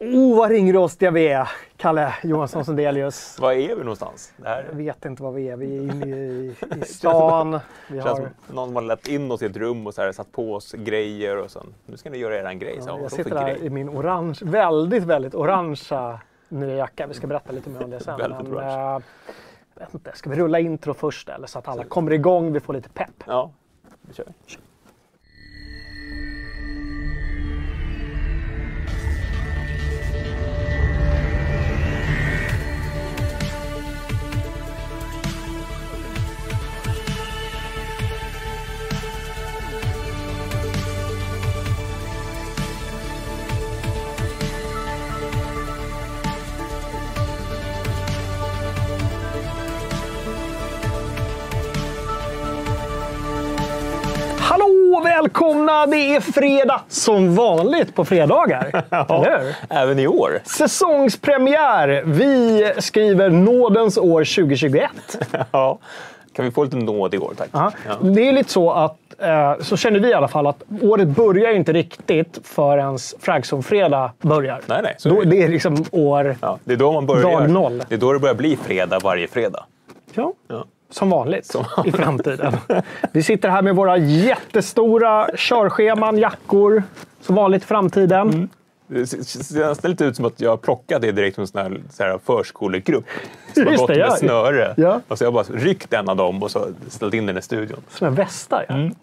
Oh, vad ringrostiga vi är, Kalle Johansson Sundelius. Var är vi någonstans? Här Jag vet inte var vi är. Vi är inne i, i stan. Vi känns har, som någon har lett in oss i ett rum och så här, satt på oss grejer och sen, nu ska ni göra eran grej. Så, jag vadå sitter här grej? i min orange, väldigt, väldigt orangea nya jacka. Vi ska berätta lite mer om det sen. Väldigt orange. eh, jag vet inte, ska vi rulla intro först eller så att alla kommer igång, vi får lite pepp? Ja, nu kör välkomna! Det är fredag som vanligt på fredagar. Eller hur? Även i år. Säsongspremiär! Vi skriver nådens år 2021. Ja. Kan vi få lite nåd i år, tack? Ja. Det är lite så att, eh, så känner vi i alla fall, att året börjar inte riktigt förrän Fragzone-fredag börjar. Nej, nej, Då, det är liksom år... Ja, det är då man börjar. Dag noll. Det är då det börjar bli fredag varje fredag. Ja. Ja. Som vanligt Som i framtiden. Vi sitter här med våra jättestora körscheman, jackor. Som vanligt i framtiden. Mm. Det ser lite ut som att jag plockade det direkt från en sån här, så här förskolegrupp. Som har Just gått det, med ja. snöre. Ja. Och så har jag bara ryckt en av dem och så ställt in den i studion. Såna västar, ja. Mm.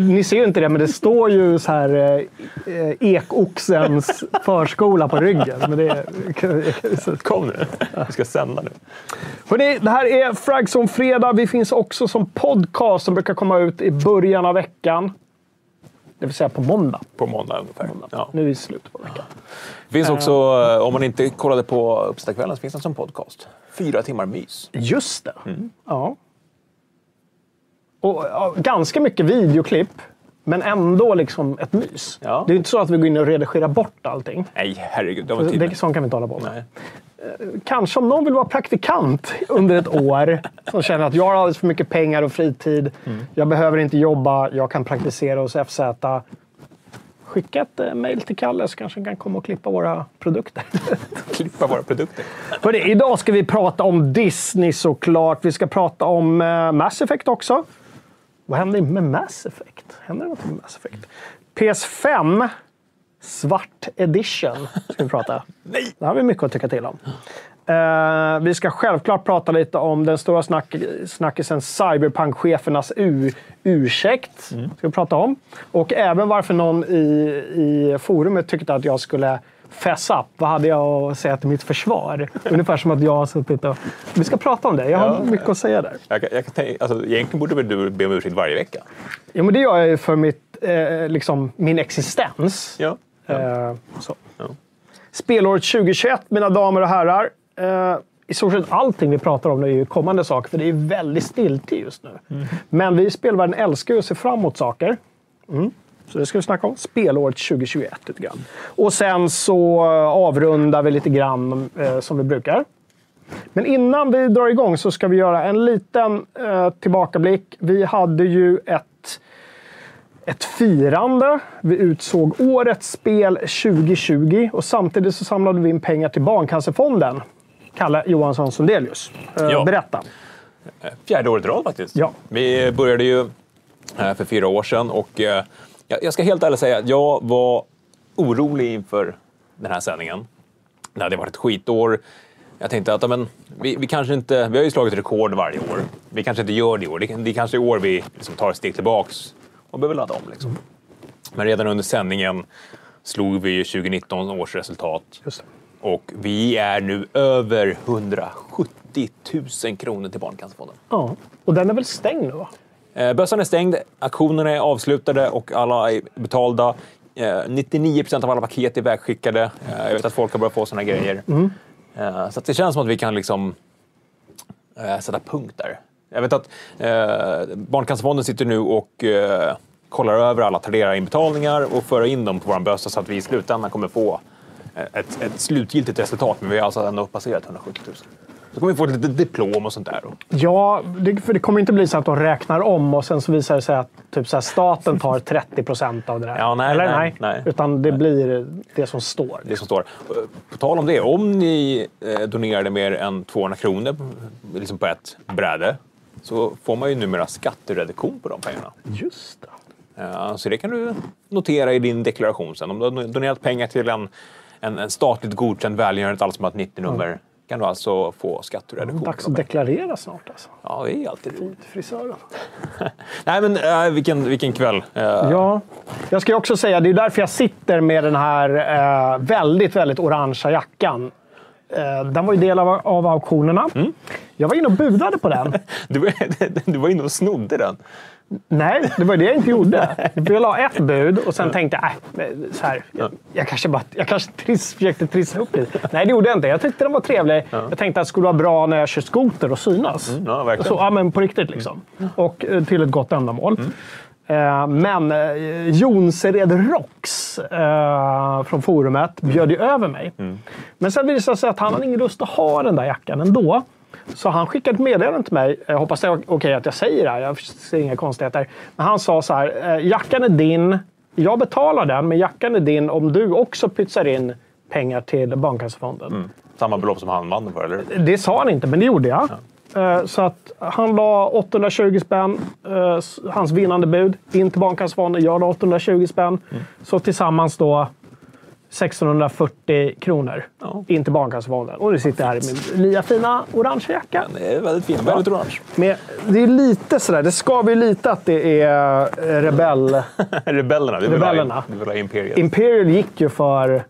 Ni ser ju inte det, men det står ju så här eh, Ekoxens förskola på ryggen. Men det är, Kom nu, vi ska sända nu. Hörrni, det här är Fragzone Fredag. Vi finns också som podcast som brukar komma ut i början av veckan. Det vill säga på måndag. På måndag ungefär. Ja. Nu är i slutet på veckan. Det finns också, eh, om man inte kollade på Uppesittarkvällen, så finns det som podcast. Fyra timmar mys. Just det. Mm. Ja. Och, ja, ganska mycket videoklipp, men ändå liksom ett mys. Ja. Det är inte så att vi går in och redigerar bort allting. Nej, herregud. Det var. Det, sånt kan vi inte hålla på med. Nej. Kanske om någon vill vara praktikant under ett år som känner att jag har alldeles för mycket pengar och fritid. Mm. Jag behöver inte jobba. Jag kan praktisera hos FZ. Skicka ett eh, mejl till Kalle så kanske han kan komma och klippa våra produkter. Klippa våra produkter. Hörrni, idag ska vi prata om Disney såklart. Vi ska prata om eh, Mass Effect också. Vad händer med Mass Effect? Händer det något med Mass Effect? PS5 Svart Edition ska vi prata. Nej! Det har vi mycket att tycka till om. Eh, vi ska självklart prata lite om den stora snack snackisen Cyberpunk-chefernas ursäkt. Ska vi prata om. Och även varför någon i, i forumet tyckte att jag skulle fess up. Vad hade jag att säga till mitt försvar? Ungefär som att jag har suttit och... Vi ska prata om det. Jag har Ja. mycket att säga där. Jag, kan- jag kan tänka, alltså, egentligen borde du be om ursäkt varje vecka? Jo, men det gör jag ju för mitt, eh, liksom, min existens. Ja. Eh, så. Ja. Spelåret 2021, mina damer och herrar. Eh, I stort sett allting vi pratar om nu är ju kommande saker, för det är väldigt stiltje just nu. Men vi i spelvärlden älskar ju att se fram emot saker. Mm. Så det ska vi snacka om. Spelåret 2021 lite grann. Och sen så eh, avrundar vi lite grann eh, som vi brukar. Men innan vi drar igång så ska vi göra en liten eh, tillbakablick. Vi hade ju ett ett firande. Vi utsåg årets spel 2020 och samtidigt så samlade vi in pengar till Barncancerfonden. Kalle Johansson Sundelius. Eh, Ja. Berätta. Fjärde året i rad faktiskt. Ja. Vi började ju eh, för fyra år sedan och eh, jag jag ska helt ärligt säga att jag var orolig inför den här sändningen. Det hade varit ett skitår. Jag tänkte att ja, men, vi, vi kanske inte, vi har ju slagit rekord varje år. Vi kanske inte gör det i år. Det, det är kanske i år vi liksom tar ett steg tillbaks och behöver ladda om. Liksom. Men redan under sändningen slog vi ju 2019 års resultat. Och vi är nu över 170 000 kronor till Barncancerfonden. Ja. Och den är väl stängd nu? Va? Eh, Bössan är stängd, auktionerna är avslutade och alla är betalda. Eh, 99 procent av alla paket är vägskickade. Eh, jag vet att folk har börjat få såna grejer. Eh, så att det känns som att vi kan liksom eh, sätta punkt där. Jag vet att eh, Barncancerfonden sitter nu och eh, kollar över alla Tradera-inbetalningar och för in dem på vår bössa så att vi i slutändan kommer få eh, ett, ett slutgiltigt resultat. Men vi har alltså ändå passerat 170 000. Då kommer vi få ett litet diplom och sånt där. då. Ja, det, för det kommer inte bli så att de räknar om och sen så visar det sig att typ så här, staten tar 30 procent av det där. Ja, nej, Eller nej, nej. Utan det blir det som står. Det som står. På tal om det, om ni eh, donerade mer än 200 kronor liksom på ett bräde så får man ju numera skattereduktion på de pengarna. Just det. Så det kan du notera i din deklaration sen. Om du har donerat pengar till en, en, en statligt godkänd välgörenhet, alltså med ett 90-nummer, kan du alltså få skattereduktion. Dags att deklarera snart alltså. Ja, det är alltid roligt. Frisören. Nej, men äh, vilken, vilken kväll. Eh, Ja, jag ska också säga, det är därför jag sitter med den här eh, väldigt, väldigt orangea jackan. Eh, den var ju del av, av auktionerna. Mm. Jag var inne och budade på den. Du, var- du var inne och snodde den. Nej, det var det jag inte gjorde. Jag la ett bud och sen tänkte äh, så här, jag, jag kanske, bara, jag kanske triss, försökte trissa upp lite. Nej, det gjorde jag inte. Jag tyckte den var trevlig. Jag tänkte att det skulle vara bra när jag kör skoter och synas. Ja, verkligen. Så, ja, men på riktigt liksom. Och eh, till ett gott ändamål. Eh, Men eh, Jonsered Rocks eh, från forumet bjöd ju över mig. Men sen visade det sig att han hade ingen lust att ha den där jackan ändå. Så han skickade ett meddelande till mig. Jag hoppas det är okej att jag säger det här. Jag ser inga konstigheter. Men han sa så här. eh, Jackan är din. Jag betalar den, men jackan är din om du också pytsar in pengar till Barncancerfonden. Samma belopp som han vann för, eller? Det sa han inte, men det gjorde jag. Eh, Så att han la 820 spänn, eh, hans vinnande bud, in till Barncancerfonden. Jag la 820 spänn. Så tillsammans då 1640 kronor Ja. in till Barncancerfonden. Och nu sitter jag här i min nya fina orangea jacka. Det är väldigt fint. Väldigt orange. Med, det är lite sådär, det skaver ju lite att det är eh, Rebell. Rebellerna. Du vill, Rebellerna. Ha, du vill ha Imperiet. Imperial gick ju för eh,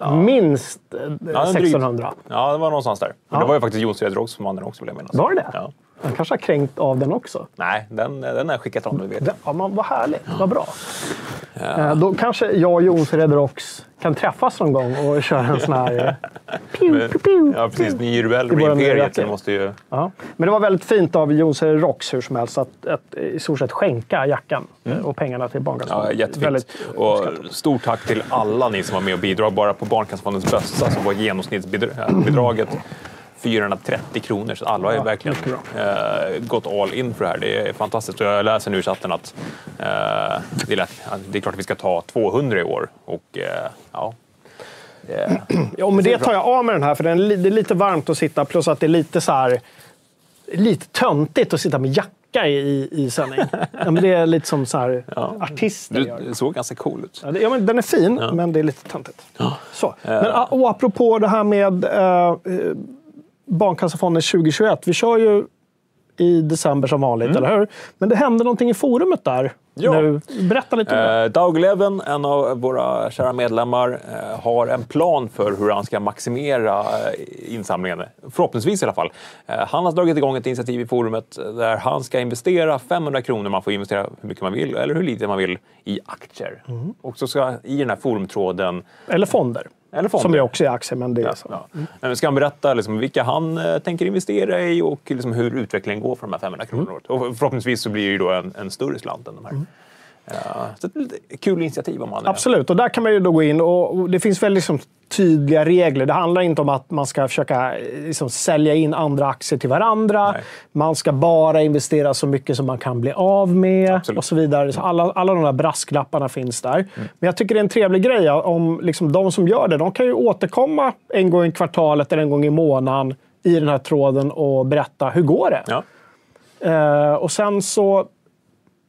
Ja, dryg. 1600. Ja, det var någonstans där. Men Det var ju faktiskt Jonsered Rocks som vann den också, vill jag minnas. Var det det? Ja. Han kanske har kränkt av den också. Nej, den, den har jag skickat du vet. Det- Ja, men vad härligt. Vad bra. Eh, Då kanske jag och Jonsered Rocks kan träffas någon gång och köra en sån här... Pew, pew, pew, Ja, precis. Ni är ju rebeller I med Imperiet, måste ju... Ja. Men det var väldigt fint av Jonsered Rocks hur som helst att, att i stort sett skänka jackan eh, och pengarna till Ja, Barncancerfonden. jättefint. Väldigt Och uppskattat. stort tack till alla ni som var med och bidrog. Bara på Barncancerfondens bössa så var genomsnittsbidraget 430 kronor. Så alla har ju Ja, verkligen eh, gått all in för det här. Det är fantastiskt. Och jag läser nu i chatten att eh, det, är lätt, det är klart att vi ska ta 200 i år. Och eh, ja, det, Ja, men det tar jag av med den här för den är, li- det är lite varmt att sitta plus att det är lite så här... Lite töntigt att sitta med jacka i, i, sändning. ja, men det är lite som så här artister gör. du såg ganska cool ut. Ja, det- ja, men den är fin, men det är lite töntigt. Så. Men, a- och apropå det här med eh, eh, Barncancerfonden 2021. Vi kör ju i december som vanligt, eller hur? Men det hände någonting i forumet där. Ja. Nu. Berätta lite om det. Eh, Doug Leven, en av våra kära medlemmar, eh, har en plan för hur han ska maximera eh, insamlingen. Förhoppningsvis i alla fall. Eh, han har dragit igång ett initiativ i forumet där han ska investera 500 kronor. Man får investera hur mycket man vill eller hur lite man vill i aktier. Mm. Och så ska i den här forumtråden Eller fonder. Eller fonder. Som är också är aktier, men det är så. Ja. Men ska han berätta liksom vilka han eh, tänker investera i och liksom hur utvecklingen går för de här 500 kronorna. Mm. Och förhoppningsvis så blir det ju då en, en större slant än de här. Ja, så ett kul initiativ om man Absolut, och där kan man ju då gå in och det finns väl liksom tydliga regler. Det handlar inte om att man ska försöka eh, liksom sälja in andra aktier till varandra. Nej. Man ska bara investera så mycket som man kan bli av med Absolut. Mm. och så vidare. Så alla, alla de där brasklapparna finns där. Men jag tycker det är en trevlig grej om liksom de som gör det. De kan ju återkomma en gång i kvartalet eller en gång i månaden i den här tråden och berätta hur går det? Ja. Eh, och sen så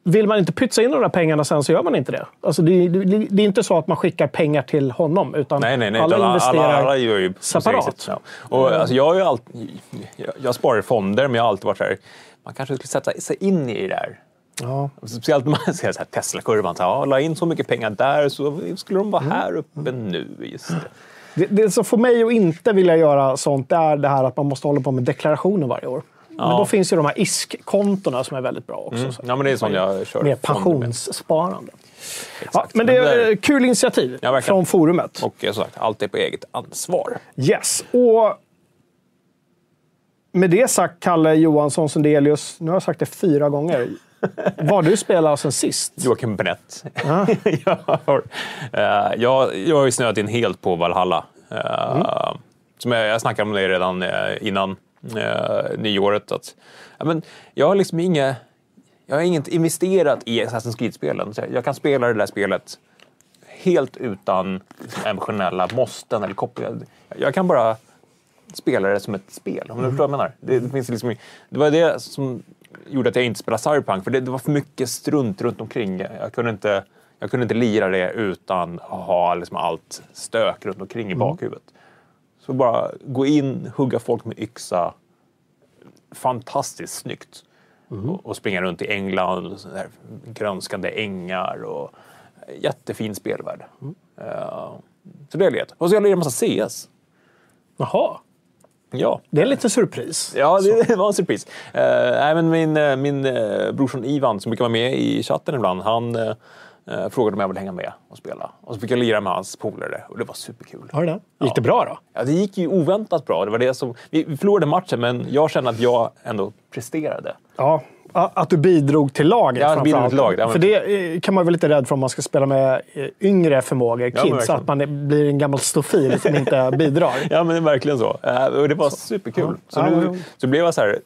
vill man inte pytsa in de där pengarna sen så gör man inte det. Alltså det, det, det är inte så att man skickar pengar till honom. Utan Nej, nej, nej. alla utan investerar alla, alla gör ju separat. Ja. Och, alltså, jag, har ju alltid, jag, jag sparar i fonder, men jag har alltid varit så här, man kanske skulle sätta sig in i det där. Ja. Speciellt när man ser så här Tesla-kurvan. Så här, ja, la in så mycket pengar där så skulle de vara här uppe nu. Just det. Det, det som får mig att inte vilja göra sånt är det här att man måste hålla på med deklarationer varje år. Men då finns ju de här ISK-kontona som är väldigt bra också. Så Ja, men det är sånt jag kör med. pensionssparande. Ja, men det är kul initiativ Ja, från forumet. Och eh, som sagt, allt är på eget ansvar. Yes. Och med det sagt, Kalle Johansson Sundelius, nu har jag sagt det fyra gånger. Vad du spelat sen sist? Joakim Benett. jag, har, eh, jag, jag har ju snöat in helt på Valhalla. Eh, Mm. som jag, jag snackade om det redan innan eh, nyåret. Att, ja, men jag har liksom inga, jag har inget investerat i Assassin's Creed-spelen. Jag- kan spela det där spelet helt utan emotionella måsten eller kopplingar. Jag kan bara spela det som ett spel, om du förstår vad jag menar. Det, det, finns liksom, det var det som gjorde att jag inte spelade Cyberpunk, för det, det var för mycket strunt runt omkring. Jag, jag, kunde, inte, jag kunde inte lira det utan att ha liksom allt stök runt omkring i bakhuvudet. Så bara gå in, hugga folk med yxa. Fantastiskt snyggt. Och, och springa runt i England, där grönskande ängar och jättefin spelvärld. Eh, så det är det. Och så jag lirar en massa CS. Jaha, Ja. det är en liten surpris. Ja, det, det var en surpris. Uh, nej, men min uh, min uh, brorson Ivan, som brukar vara med i chatten ibland, han uh, frågade om jag ville hänga med och spela. Och så fick jag lira med hans polare och det var superkul. Har du det? Gick det bra då? Ja, det gick ju oväntat bra. Det var det som, vi förlorade matchen, men jag kände att jag ändå presterade. Ja, att du bidrog till laget Ja, bidrog till laget, ja, men- För det eh, kan man vara lite rädd för om man ska spela med eh, yngre förmågor, kids, verkligen. att man blir en gammal stofil som inte bidrar. Ja, men det är verkligen så. Eh, och det var superkul. Så, Ja, ja, nu, ja. så blev jag så här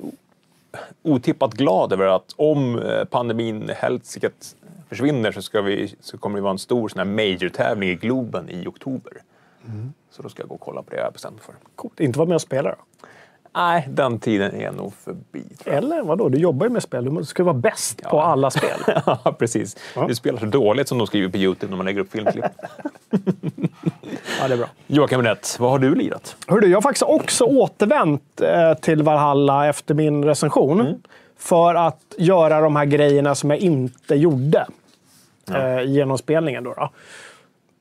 otippat glad över att om eh, pandemin helsiket försvinner så, ska vi, så kommer det vara en stor sån här major-tävling i Globen i oktober. Mm. Så då ska jag gå och kolla på det jag har bestämt för. Coolt. Inte vara med och spela då. Nej, den tiden är nog förbi. Eller vadå? Du jobbar ju med spel. Du ska vara bäst på alla spel. Ja, precis. Du spelar så dåligt som de skriver på Youtube när man lägger upp filmklipp. Ja, det är bra. Joakim Nett, vad har du lirat? Hörru, jag har faktiskt också återvänt eh, till Valhalla efter min recension. Mm. För att göra de här grejerna som jag inte gjorde eh, i genomspelningen. Då, då.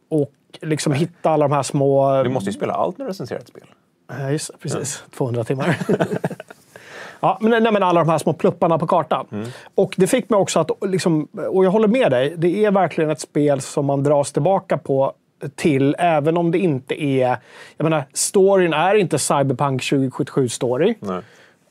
Och liksom hitta alla de här små... Du måste ju spela allt när du recenserar ett spel. Ja, just precis. 200 timmar. ja, men, nej, men alla de här små plupparna på kartan. Och det fick mig också att, liksom, och jag håller med dig, det är verkligen ett spel som man dras tillbaka på till, även om det inte är... Jag menar, storyn är inte Cyberpunk 2077-story.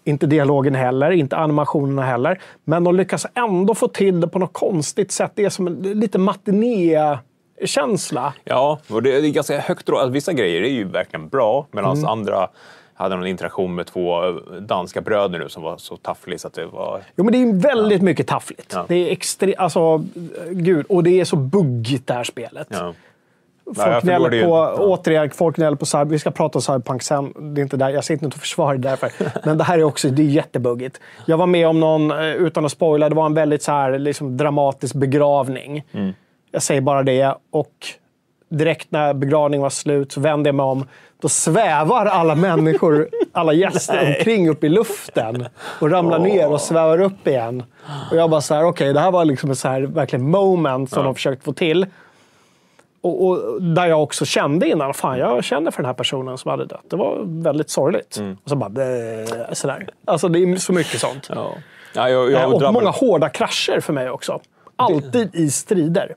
Inte dialogen heller, inte animationerna heller. Men de lyckas ändå få till det på något konstigt sätt. Det är som en lite matiné-känsla. Ja, och det är ganska högt alltså, Vissa grejer är ju verkligen bra, medan Mm. andra hade någon interaktion med två danska bröder nu som var så tafflig så att det var... Jo, men det är väldigt mycket taffligt. Ja. Det är extremt... Alltså, gud. Och det är så buggigt det här spelet. Ja. Folk gnäller på, ja. återigen, folk på Cyber. Vi ska prata om Cyberpunk sen. Det är inte där. Jag sitter inte och försvarar det därför. Men det här är också det är jättebuggigt. Jag var med om någon, eh, utan att spoila, det var en väldigt så här, liksom, dramatisk begravning. Mm. Jag säger bara det. Och direkt när begravningen var slut så vände jag mig om. Då svävar alla människor, alla gäster omkring upp i luften. Och ramlar ner och svävar upp igen. Och jag bara så här, okej, det här var liksom ett så här, verkligen moment som de försökt få till. Och, och där jag också kände innan, fan jag känner för den här personen som hade dött. Det var väldigt sorgligt. Och så bara, "Bleh", sådär. Alltså det är så mycket sånt. Ja. Ja, jag, jag, Eh, och många hårda krascher för mig också. Alltid i strider.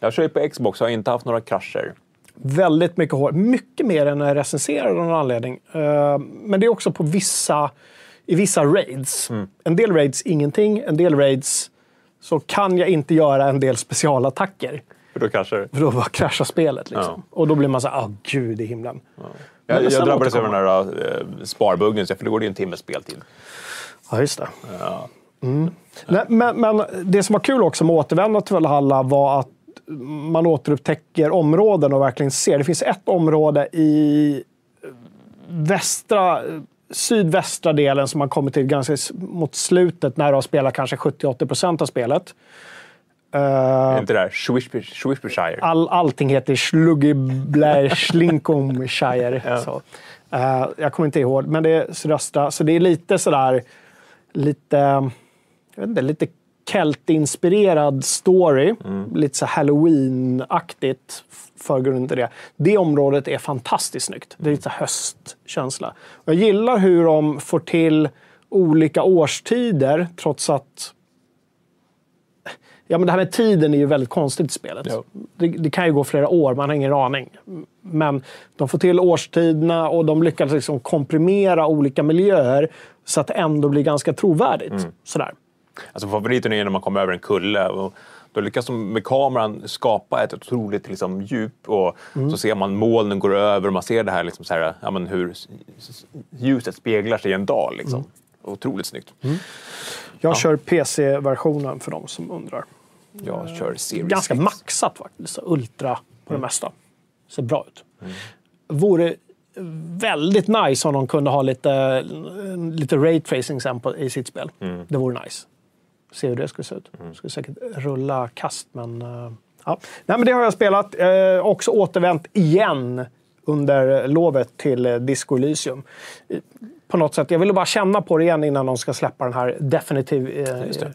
jag kör ju på Xbox och har inte haft några krascher. Väldigt mycket hård. Mycket mer än när jag recenserar av någon anledning. Eh, Men det är också på vissa, i vissa raids. En del raids ingenting, en del raids så kan jag inte göra en del specialattacker. För då kraschar För då bara kraschar spelet. Liksom. Och då blir man så här, ah gud i himlen. Jag, Men sen jag drabbades återkommer. den där uh, sparbuggen, så jag förlorade ju en timmes speltid. Ja, just det. Mm. Nej, men, men det som var kul också med att återvända till Valhalla var att man återupptäcker områden och verkligen ser. Det finns ett område i västra, sydvästra delen som man kommer till ganska mot slutet när du har spelat kanske 70-80 procent av spelet. Eh, Är inte det där Swish- Swishbershire? all, allting heter Sluggiblär Slinkomshire. Så. Eh, jag kommer inte ihåg, men det är sydöstra. Så det är lite sådär, lite, jag vet inte, lite Kelt-inspirerad story. Lite så Halloween-aktigt förgrunden till det. Det området är fantastiskt snyggt. Det är lite så höstkänsla. Jag gillar hur de får till olika årstider trots att Ja, men det här med tiden är ju väldigt konstigt i spelet. Ja. Det, det kan ju gå flera år, man har ingen aning. Men de får till årstiderna och de lyckas liksom komprimera olika miljöer så att det ändå blir ganska trovärdigt. Sådär. Alltså favoriten är när man kommer över en kulle och då lyckas de med kameran skapa ett otroligt liksom, djup och Mm. så ser man molnen går över och man ser det här, liksom, så här ja, men hur ljuset speglar sig i en dal. Liksom. Mm. Otroligt snyggt. Jag kör PC-versionen för de som undrar. Jag kör Series Ganska X. maxat faktiskt. Ultra på Mm. det mesta. Ser bra ut. Vore väldigt nice om de kunde ha lite, lite ray tracing sen på, i sitt spel. Mm. Det vore nice. Se hur det skulle se ut. Det skulle säkert rulla kast, men... eh, ja. Nej, men det har jag spelat. Eh, också återvänt igen under lovet till eh, Disco Elysium. Eh, På något sätt. Jag ville bara känna på det igen innan de ska släppa den här Definitive eh, Just det.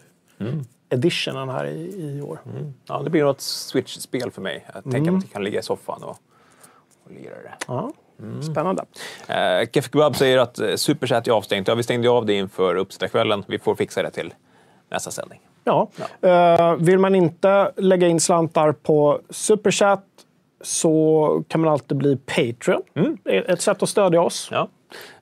Editionen här i, i år. Ja, det blir nog ett Switch-spel för mig. Jag tänker Mm. att jag kan ligga i soffan och, och lira det. Ja. Spännande. Eh, Kef Kebab säger att eh, Superchat är avstängt. Ja, vi stängde av det inför uppsittarkvällen. Vi får fixa det till nästa sändning. Ja. Eh, vill man inte lägga in slantar på Superchat så kan man alltid bli Patreon. Är ett sätt att stödja oss. Ja.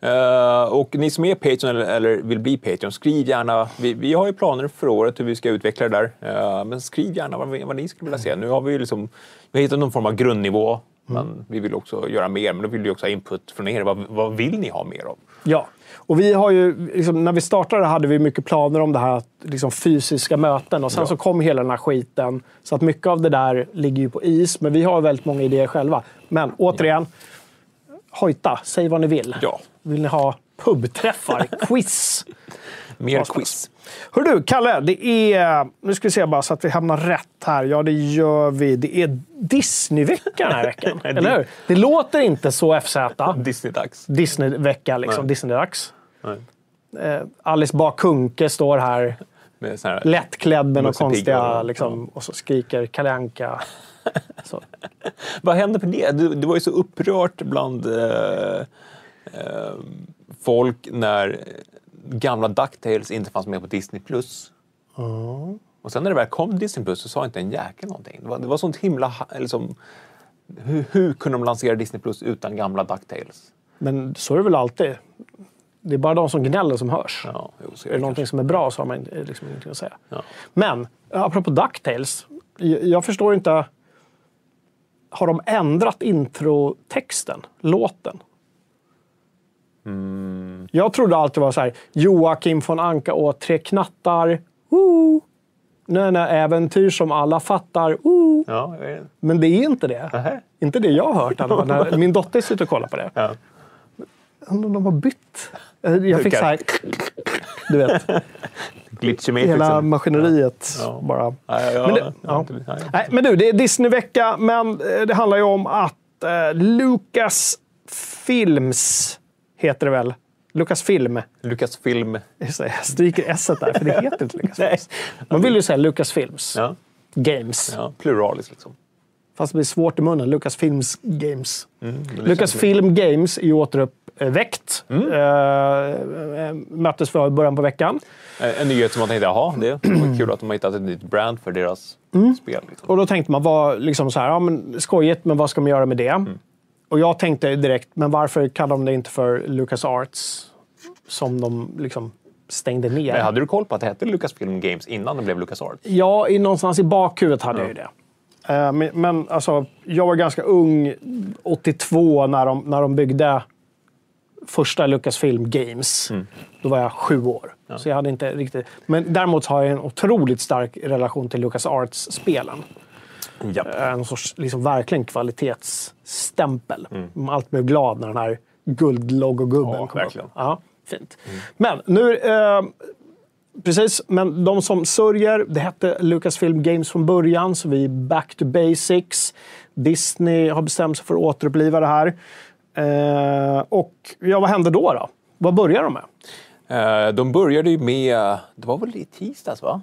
Eh, och ni som är Patreon eller, eller vill bli Patreon, skriv gärna. Vi, vi har ju planer för året hur vi ska utveckla det där. Eh, men skriv gärna vad, vad ni skulle vilja se. Nu har vi liksom, vi har hittat någon form av grundnivå. Men vi vill också göra mer. Men då vill vi också ha input från er. Vad, vad vill ni ha mer av? Ja. Och vi har ju, liksom, när vi startade hade vi mycket planer om det här liksom, fysiska möten och sen Ja. så kom hela den här skiten. Så att mycket av det där ligger ju på is, men vi har väldigt många idéer själva. Men återigen, hojta, säg vad ni vill. Ja. Vill ni ha pubträffar, quiz? Mer quiz. Hör du, Kalle, det är... Nu ska vi se bara så att vi hamnar rätt här. Ja, det gör vi. Det är Disneyvecka den här veckan. eller hur? Det låter inte så FZ. Disney-dags. Disneyvecka, liksom. Disneydags. Eh, Alice Bah Kuhnke står här, Med här, lättklädd med några konstiga... och- Liksom, och så skriker Kalle Anka. Vad hände med det? Det, det var ju så upprört bland eh, eh, folk när gamla Ducktails inte fanns med på Disney+. Och sen när det väl kom Disney Plus så sa inte en jäkel någonting. Det var, det var sånt himla... Liksom, hur, hur kunde de lansera Disney Plus utan gamla Ducktails? Men så är det väl alltid. Det är bara de som gnäller som hörs. Ja, jo, Är det någonting kanske. som är bra så har man liksom ingenting att säga. Ja. Men apropå Ducktails. Jag jag förstår inte. Har de ändrat introtexten? Låten? Mm. Jag trodde alltid var så här. Joakim von Anka och Tre knattar. Woo! Nej, nej, äventyr som alla fattar. Woo! Ja, vet. Men det är inte det. Nähä. Inte det jag har hört. alla när Min dotter sitter och kollar på det. Ja. De har bytt. Jag fick så här... Du vet, Glitchy Matrix. hela maskineriet Ja. bara. Ja, ja, Men det- ja. Nej, men du, det är Disneyvecka, men eh, det handlar ju om att eh, Lucas Films heter det väl? Lucas Film. Lucas film. Jag stryker s där, för det heter inte Lucas Films. Man vill ju säga Lucas Films Ja, Games. ja, pluralis liksom. Fast det blir svårt i munnen. Lucas Films Games. Mm, men det Lucas känns- Film Games är ju återuppväckt. Mm. Eh, eh, möttes vi i början på veckan. Eh, En nyhet som man tänkte, jaha, det var kul att de har hittat ett nytt brand för deras Mm. spel. Liksom. Och då tänkte man, vad, liksom så här, ja, men, skojigt, men vad ska man göra med det? Mm. Och jag tänkte direkt, men varför kallar de det inte för Lucas Arts? Som de liksom stängde ner. Men hade du koll på att det hette Lucasfilm Games innan det blev LucasArts? Ja, i, någonstans i bakhuvudet hade jag ju det. Eh, men men alltså, jag var ganska ung, 82, när de, när de byggde första Lucasfilm Games. Då var jag sju år. Så jag hade inte riktigt... Men däremot har jag en otroligt stark relation till Lucas Arts-spelen. Ja. En sorts liksom, verkligen kvalitetsstämpel. Man alltid blev glad när den här guldlogogubben Ja, kom upp. verkligen. Ja, fint. Men nu... Eh, Precis, men de som sörjer, det hette Lucasfilm Games från början, så vi är back to basics. Disney har bestämt sig för att återuppliva det här. Eh, och ja, vad hände då? då? Vad började de med? Eh, De började ju med, det var väl i tisdags va?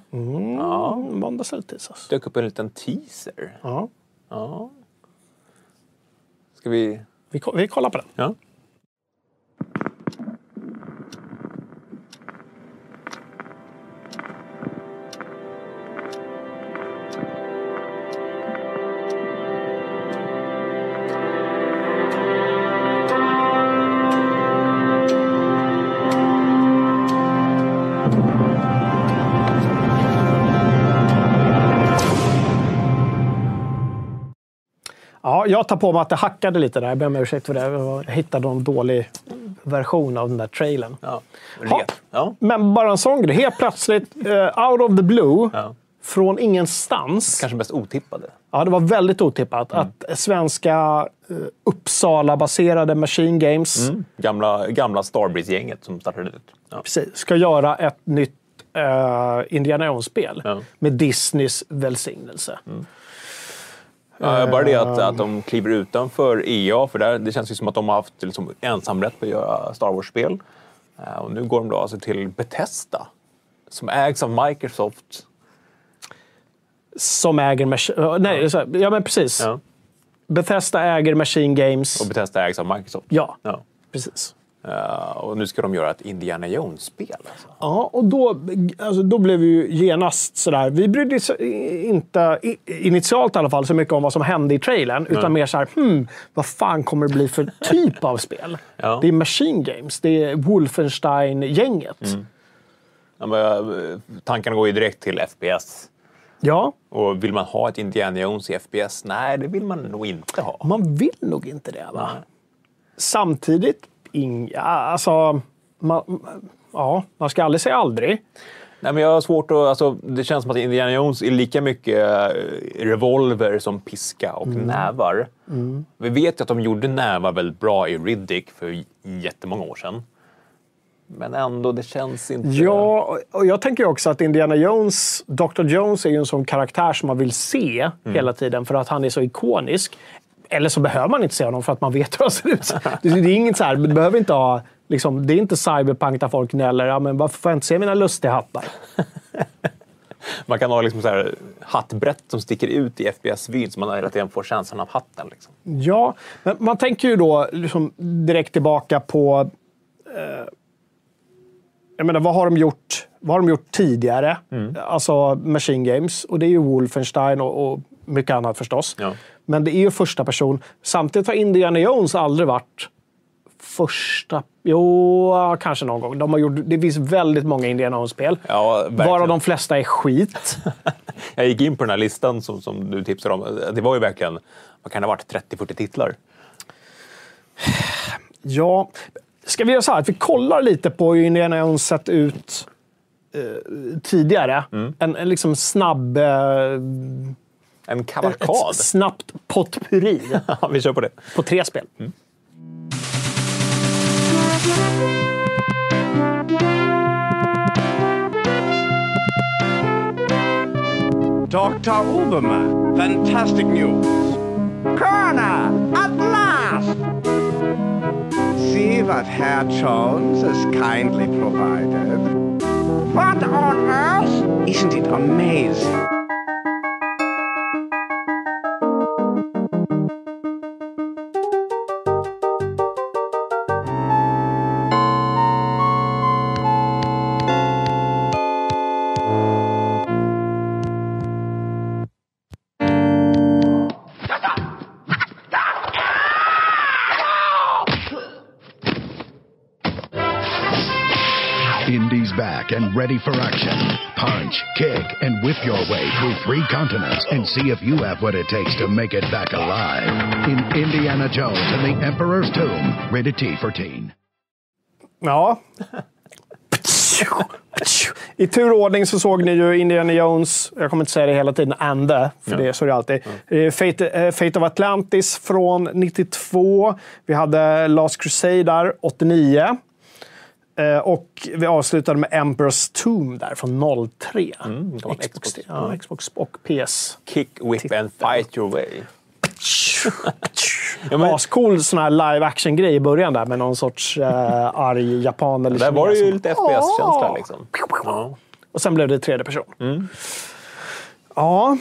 Ja, måndags eller tisdags. Dök upp en liten teaser. Ja. Ja. Ska vi... Vi, vi kollar på den. Ja. Jag tar på mig att det hackade lite där. Jag ber om ursäkt för det. Jag hittade en dålig version av den där trailern. Ja. Ja. Men bara en sån grej. Helt plötsligt, eh, out of the blue, Ja. från ingenstans. Kanske mest otippade. Ja, det var väldigt otippat att svenska eh, Uppsala-baserade Machine Games Gamla, gamla Starbreeze-gänget som startade ut. Ja. precis, ska göra ett nytt uh, Indiana Jones-spel Ja. med Disneys välsignelse. Ja, bara det Eh. att, att de kliver utanför EA, för där, det känns ju som att de har haft liksom, ensamrätt på att göra Star Wars-spel. Eh, och nu går de då alltså till Bethesda, som ägs av Microsoft. Som äger... Mach- uh, nej, här, ja, men precis. Ja. Bethesda äger Machine Games. Och Bethesda ägs av Microsoft. Ja, Ja. precis. Eh, och nu ska de göra ett Indiana Jones-spel. Alltså. Ja, och då, alltså, då blev vi ju genast sådär. Vi brydde oss inte, initialt i alla fall, så mycket om vad som hände i trailern. Utan mer såhär, hmm, vad fan kommer det bli för typ av spel? Ja. Det är Machine Games, det är Wolfenstein-gänget. Ja, men, eh, Tankarna går ju direkt till FPS. Ja, Och vill man ha ett Indiana Jones i FPS? Nej, det vill man nog inte ha. man vill nog inte det va? Samtidigt, inga, alltså, man, ja, man ska aldrig säga aldrig. Nej, men jag har svårt att... Alltså, det känns som att Indiana Jones är lika mycket eh, revolver som piska och nävar. Vi vet ju att de gjorde nävar väldigt bra i Riddick för jättemånga år sedan. Men ändå, det känns inte... Ja, och jag tänker också att Indiana Jones, Dr. Jones är ju en sån karaktär som man vill se hela tiden för att han är så ikonisk. Eller så behöver man inte se honom för att man vet hur han ser ut. Det är inget så här, du behöver inte ha, liksom, det är inte cyberpunk där folk gnäller. Ja, men varför får jag inte se mina lustiga hattar? Man kan ha liksom så här hattbrett som sticker ut i FPS-vyn så man hela tiden får känslan av hatten. Liksom. Ja, men man tänker ju då liksom direkt tillbaka på... Eh, jag menar, vad har de gjort, vad har de gjort tidigare? Alltså Machine Games. Och det är ju Wolfenstein och, och mycket annat förstås. Ja. Men det är ju första person. Samtidigt har Indiana Jones aldrig varit första... Jo, kanske någon gång. De har gjort, det finns väldigt många Indiana Jones-spel. Ja, varav de flesta är skit. Jag gick in på den här listan som, som du tipsade om. Det var ju verkligen, vad kan det ha varit, 30-40 titlar? Ja, ska vi göra så här att vi kollar lite på hur Indiana Jones sett ut eh, tidigare? En, en liksom snabb... Eh, En ett kavalkad. snabbt potpurri Ja, vi kör på det. på tre spel. Dr. Uberman, fantastic news. Coroner, at last! See what Herr Jones has kindly provided. What on earth? Isn't it amazing? Back and ready for action. Punch, kick, and whip your way through three continents and see if you have what it takes to make it back alive. In Indiana Jones and the Emperor's Tomb, rated T for teen. Ja. I tur och ordning så såg ni ju Indiana Jones, jag kommer inte säga det hela tiden, and the, för det, så är det alltid. Eh, Fate, eh, Fate of Atlantis från 92. Vi hade Last Crusade där, 89. Eh, Och vi avslutade med Emperor's Tomb där från 03. det var en Xbox, Xbox. ja, Xbox och PS. Kick, whip and fight your way. Ja, men- Ascool sån här live action-grej i början där med någon sorts eh, arg japan eller Där var det ju som- lite FPS-känsla liksom. Ja. Och sen blev det tredje person. Mm. Ja,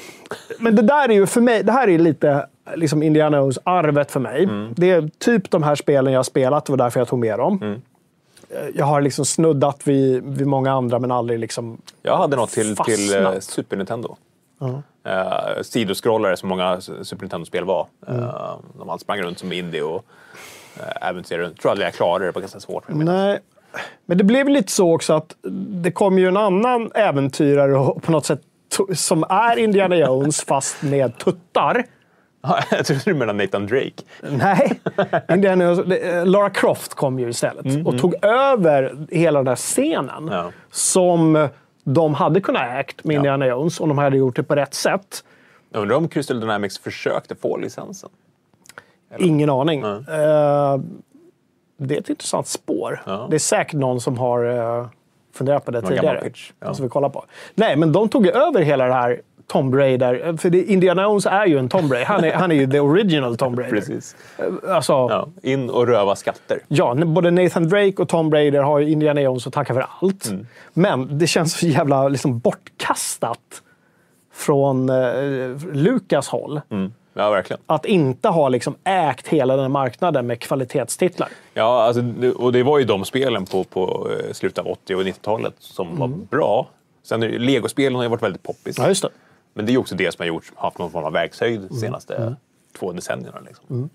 men det där är ju för mig, det här är lite liksom Indiana Jones-arvet för mig. Mm. Det är typ de här spelen jag har spelat, det var därför jag tog med dem. Mm. Jag har liksom snuddat vid, vid många andra, men aldrig liksom... Jag hade något till, till eh. Super Nintendo. Uh, sidoskrollare som många Super Nintendo-spel var. Uh, de alla sprang runt som indie och uh, äventyrade runt. tror aldrig jag klarade det, det var ganska svårt. Nej. Men det blev lite så också att det kom ju en annan äventyrare och på något sätt som är Indiana Jones fast med tuttar. jag trodde du menade Nathan Drake. Nej, Indiana eh, Lara Croft kom ju istället och tog över hela den där scenen Ja. som de hade kunnat ägt med Indiana Jones om de hade gjort det på rätt sätt. Jag undrar om Crystal Dynamics försökte få licensen. Ingen aning. Eh, det är ett intressant spår. Ja. Det är säkert någon som har uh, funderat på det Någon tidigare. pitch, ja. Som vi kollar på. Nej, men de tog över hela det här Tomb Raider. För det, Indiana Jones är ju en Tomb Raider. Han är, han är ju the original Tomb Raider. Precis. Alltså, ja. Ja, in och röva skatter. både Nathan Drake och Tomb Raider har ju Indiana Jones att tacka för allt. Mm. Men det känns så jävla liksom, bortkastat från uh, Lukas håll. Mm. Ja, verkligen. Att inte ha liksom, ägt hela den här marknaden med kvalitetstitlar. Ja, alltså, och det var ju de spelen på, på eh, slutet av 80 och 90-talet som var bra. Sen Legospelen har ju varit väldigt poppis. Ja, just det. Men det är också det som har gjort, haft någon form av verkshöjd de senaste två decennierna. Liksom.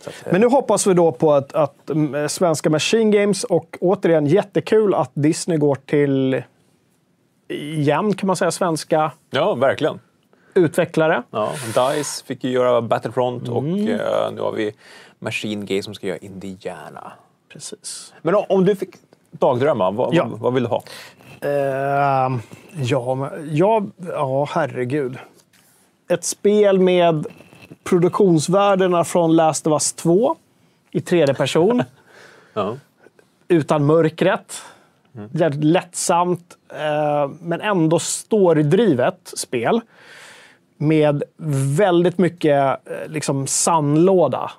Att, eh, Men nu hoppas vi då på att, att mm, svenska Machine Games och återigen jättekul att Disney går till, igen kan man säga, svenska Ja, verkligen. utvecklare. Ja, DICE fick ju göra Battlefront och eh, nu har vi Machine Games som ska göra Indiana. Precis. Men om, om du fick dagdrömma, vad, Ja. vad, vad vill du ha? Ehm, ja, ja, ja, herregud. Ett spel med produktionsvärdena från Last of Us 2 i tredje person. Ja. utan mörkret. Jävligt lättsamt, eh, men ändå storydrivet spel. Med väldigt mycket eh, liksom sandlåda.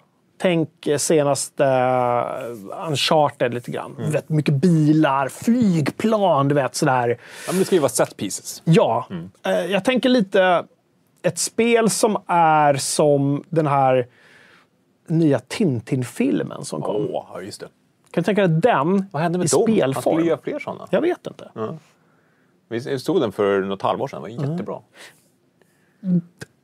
Tänk eh, senaste uh, Uncharted lite grann. Du vet, mycket bilar, flygplan, du vet sådär. Ja, men det ska ju vara set pieces. Ja, eh, jag tänker lite ett spel som är som den här nya Tintin-filmen som kom. Åh, ja, just det. Kan du tänka dig den Vad hände med i dem? Spelform? skulle göra fler sådana. Jag vet inte. Vi stod den för något halvår sedan, det var jättebra.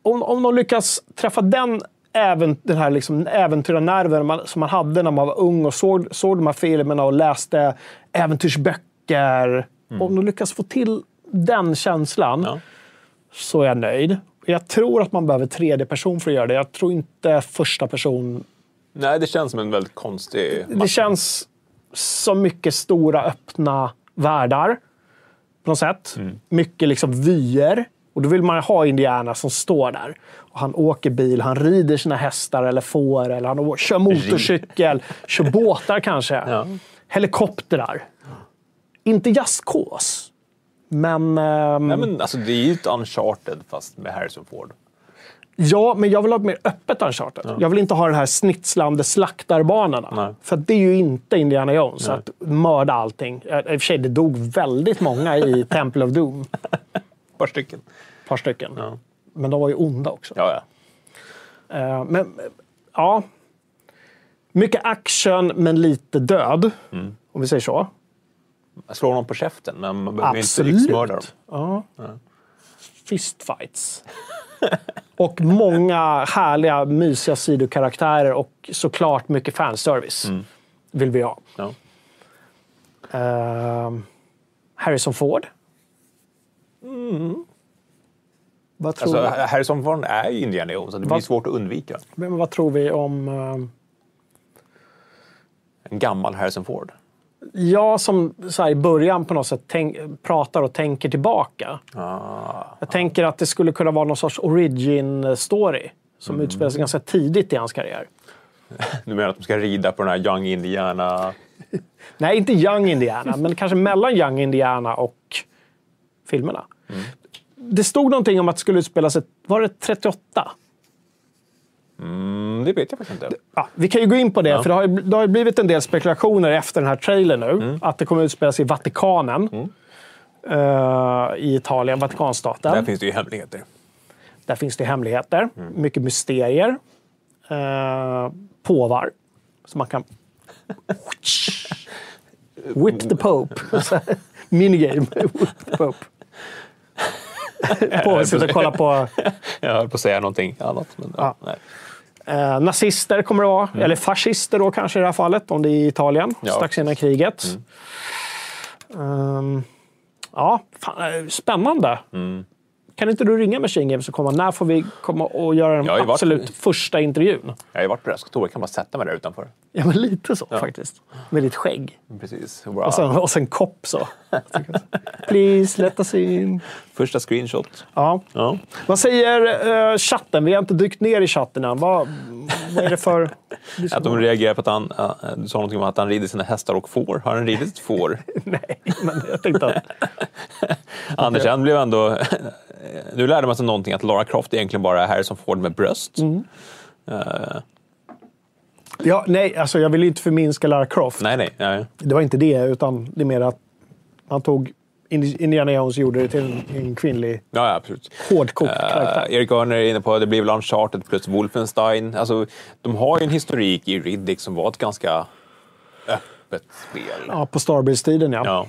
Om, om de lyckas träffa den, även, den här liksom äventyrarnerven man, som man hade när man var ung och såg, såg de här filmerna och läste äventyrsböcker. Om de lyckas få till den känslan Ja. så är jag nöjd. Jag tror att man behöver tredje person för att göra det. Jag tror inte första person Nej, det känns som en väldigt konstig... Det känns som mycket stora öppna världar. På något sätt. Mycket liksom vyer. Och då vill man ha Indiana som står där. Och han åker bil, han rider sina hästar eller får, eller han kör motorcykel, kör båtar kanske. Ja. Helikoptrar. Inte jazzkås. Men, ehm, Nej, men alltså, det är ju ett Uncharted fast med Harrison Ford. Ja, men jag vill ha ett mer öppet Uncharted. Jag vill inte ha den här snitslande slaktarbanorna. Nej. För det är ju inte Indiana Jones, att mörda allting. Eh, I och för sig, det dog väldigt många i Temple of Doom. Ett par stycken. Par stycken. Ja. Men de var ju onda också. Ja, ja. Eh, men, ja. Mycket action, men lite död. Mm. Om vi säger så. Slår någon på käften, men man behöver inte yxmörda dem. Ja. Fistfights. och många härliga, mysiga sidokaraktärer och såklart mycket fanservice. Mm. Vill vi ha. Ja. Ehm, Harrison Ford. Vad, tror Alltså, Harrison Ford är ju Indiana Jones, så det blir Vad- svårt att undvika. men vad tror vi om... ehm, En gammal Harrison Ford. jag som så här, i början på något sätt tänk, pratar och tänker tillbaka. Ah. Jag tänker att det skulle kunna vara någon sorts origin-story. Som Mm. utspelar sig ganska tidigt i hans karriär. Du menar att de ska rida på den här Young Indiana... Nej, inte Young Indiana, men kanske mellan Young Indiana och filmerna. Det stod någonting om att det skulle utspela sig, var det 38? Mm, det vet jag faktiskt inte. Ja, vi kan ju gå in på det, för det har, ju, det har blivit en del spekulationer efter den här trailern nu. Att det kommer utspela sig i Vatikanen. eh, I Italien, Vatikanstaten. Där finns det ju hemligheter. Där finns det hemligheter, mycket mysterier. Uh, påvar. Så man kan... Whip the Pope. Minigame. Whip the Pope. Påven sitter och kollar på... Jag höll på att säga någonting annat. Men, ja. Ja. Eh, nazister kommer det vara. Eller fascister då kanske i det här fallet, om det är i Italien. Ja. Strax innan kriget. Ehm, ja, fan, eh, spännande. Kan inte du ringa Machine Games och komma? När får vi komma och göra den ju varit- absolut första intervjun? Jag har ju varit på deras kontor, jag kan bara sätta mig där utanför. Ja, men lite så faktiskt. Med ditt skägg. Precis. Wow. Och sen, och sen kopp så. Please, let us in. Första screenshot. Ja. Ja. Vad säger eh, chatten? Vi har inte dykt ner i chatten än. Vad, vad är det för... Att de reagerar på att han, äh, du sa någonting om att han rider sina hästar och får. Har han ridit ett får? Nej, men jag tänkte att... Anders han blev ändå... Nu lärde man sig någonting att Lara Croft egentligen bara är Harrison Ford med bröst. Mm. Eh, Ja, nej, alltså jag vill inte förminska Lara Croft. nej, nej. nej. Det var inte det, utan det är mer att man tog Indi- Indiana Jones gjorde det till en, en kvinnlig Ja, ja, absolut. hårdkokt Uh, karaktär. Erik Örner är inne på att det blir väl Uncharted plus Wolfenstein. Alltså, de har ju en historik i Riddick som var ett ganska öppet spel. Ja, på Starbreeze-tiden ja. Ja,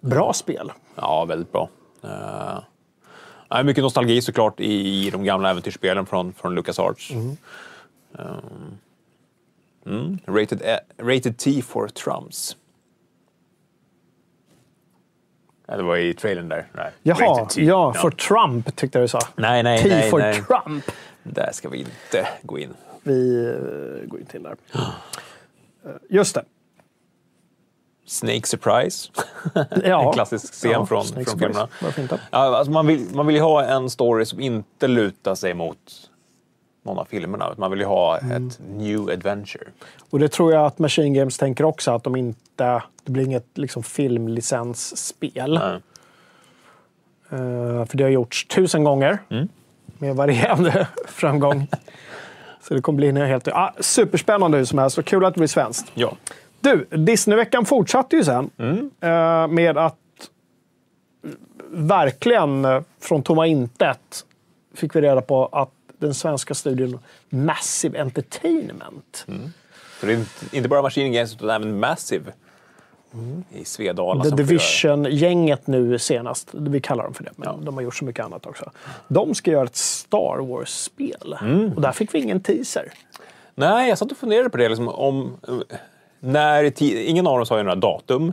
Bra spel. ja väldigt bra. Uh, nej, mycket nostalgi såklart i, i de gamla äventyrsspelen från, från LucasArts. Um, mm, rated, eh, rated T for Trumps. Ja, det var i trailern där. Nej. Jaha, ja, för Trump tyckte jag du sa. Nej, nej, T nej. for nej. Trump. Där ska vi inte gå in. Vi eh, går in till där. Just det. Snake Surprise. Ja. en klassisk scen Ja, från, Snake från filmerna. Ja, alltså man, vill, man vill ju ha en story som inte lutar sig mot någon av filmerna. Man vill ju ha Mm. ett new adventure. Och det tror jag att Machine Games tänker också, att de inte... Det blir inget liksom, filmlicensspel. Eh, för det har gjorts tusen gånger. Mm. Med varierande framgång. Så det kommer bli en helt... Ah, superspännande hur som helst. Och kul att det blir svenskt. Ja. Du, Disneyveckan fortsatte ju sen Mm. eh, med att eh, verkligen eh, från tomma intet fick vi reda på att den svenska studion Massive Entertainment Mm. Så det är inte- bara Machine Games utan även Massive i Svedala. Mm. The Division-gänget nu senast, vi kallar dem för det, men Ja. de har gjort så mycket annat också. De ska göra ett Star Wars-spel. Mm. Och där fick vi ingen teaser. Nej, jag satt och funderade på det. Liksom, om, när, ingen av dem sa ju några datum,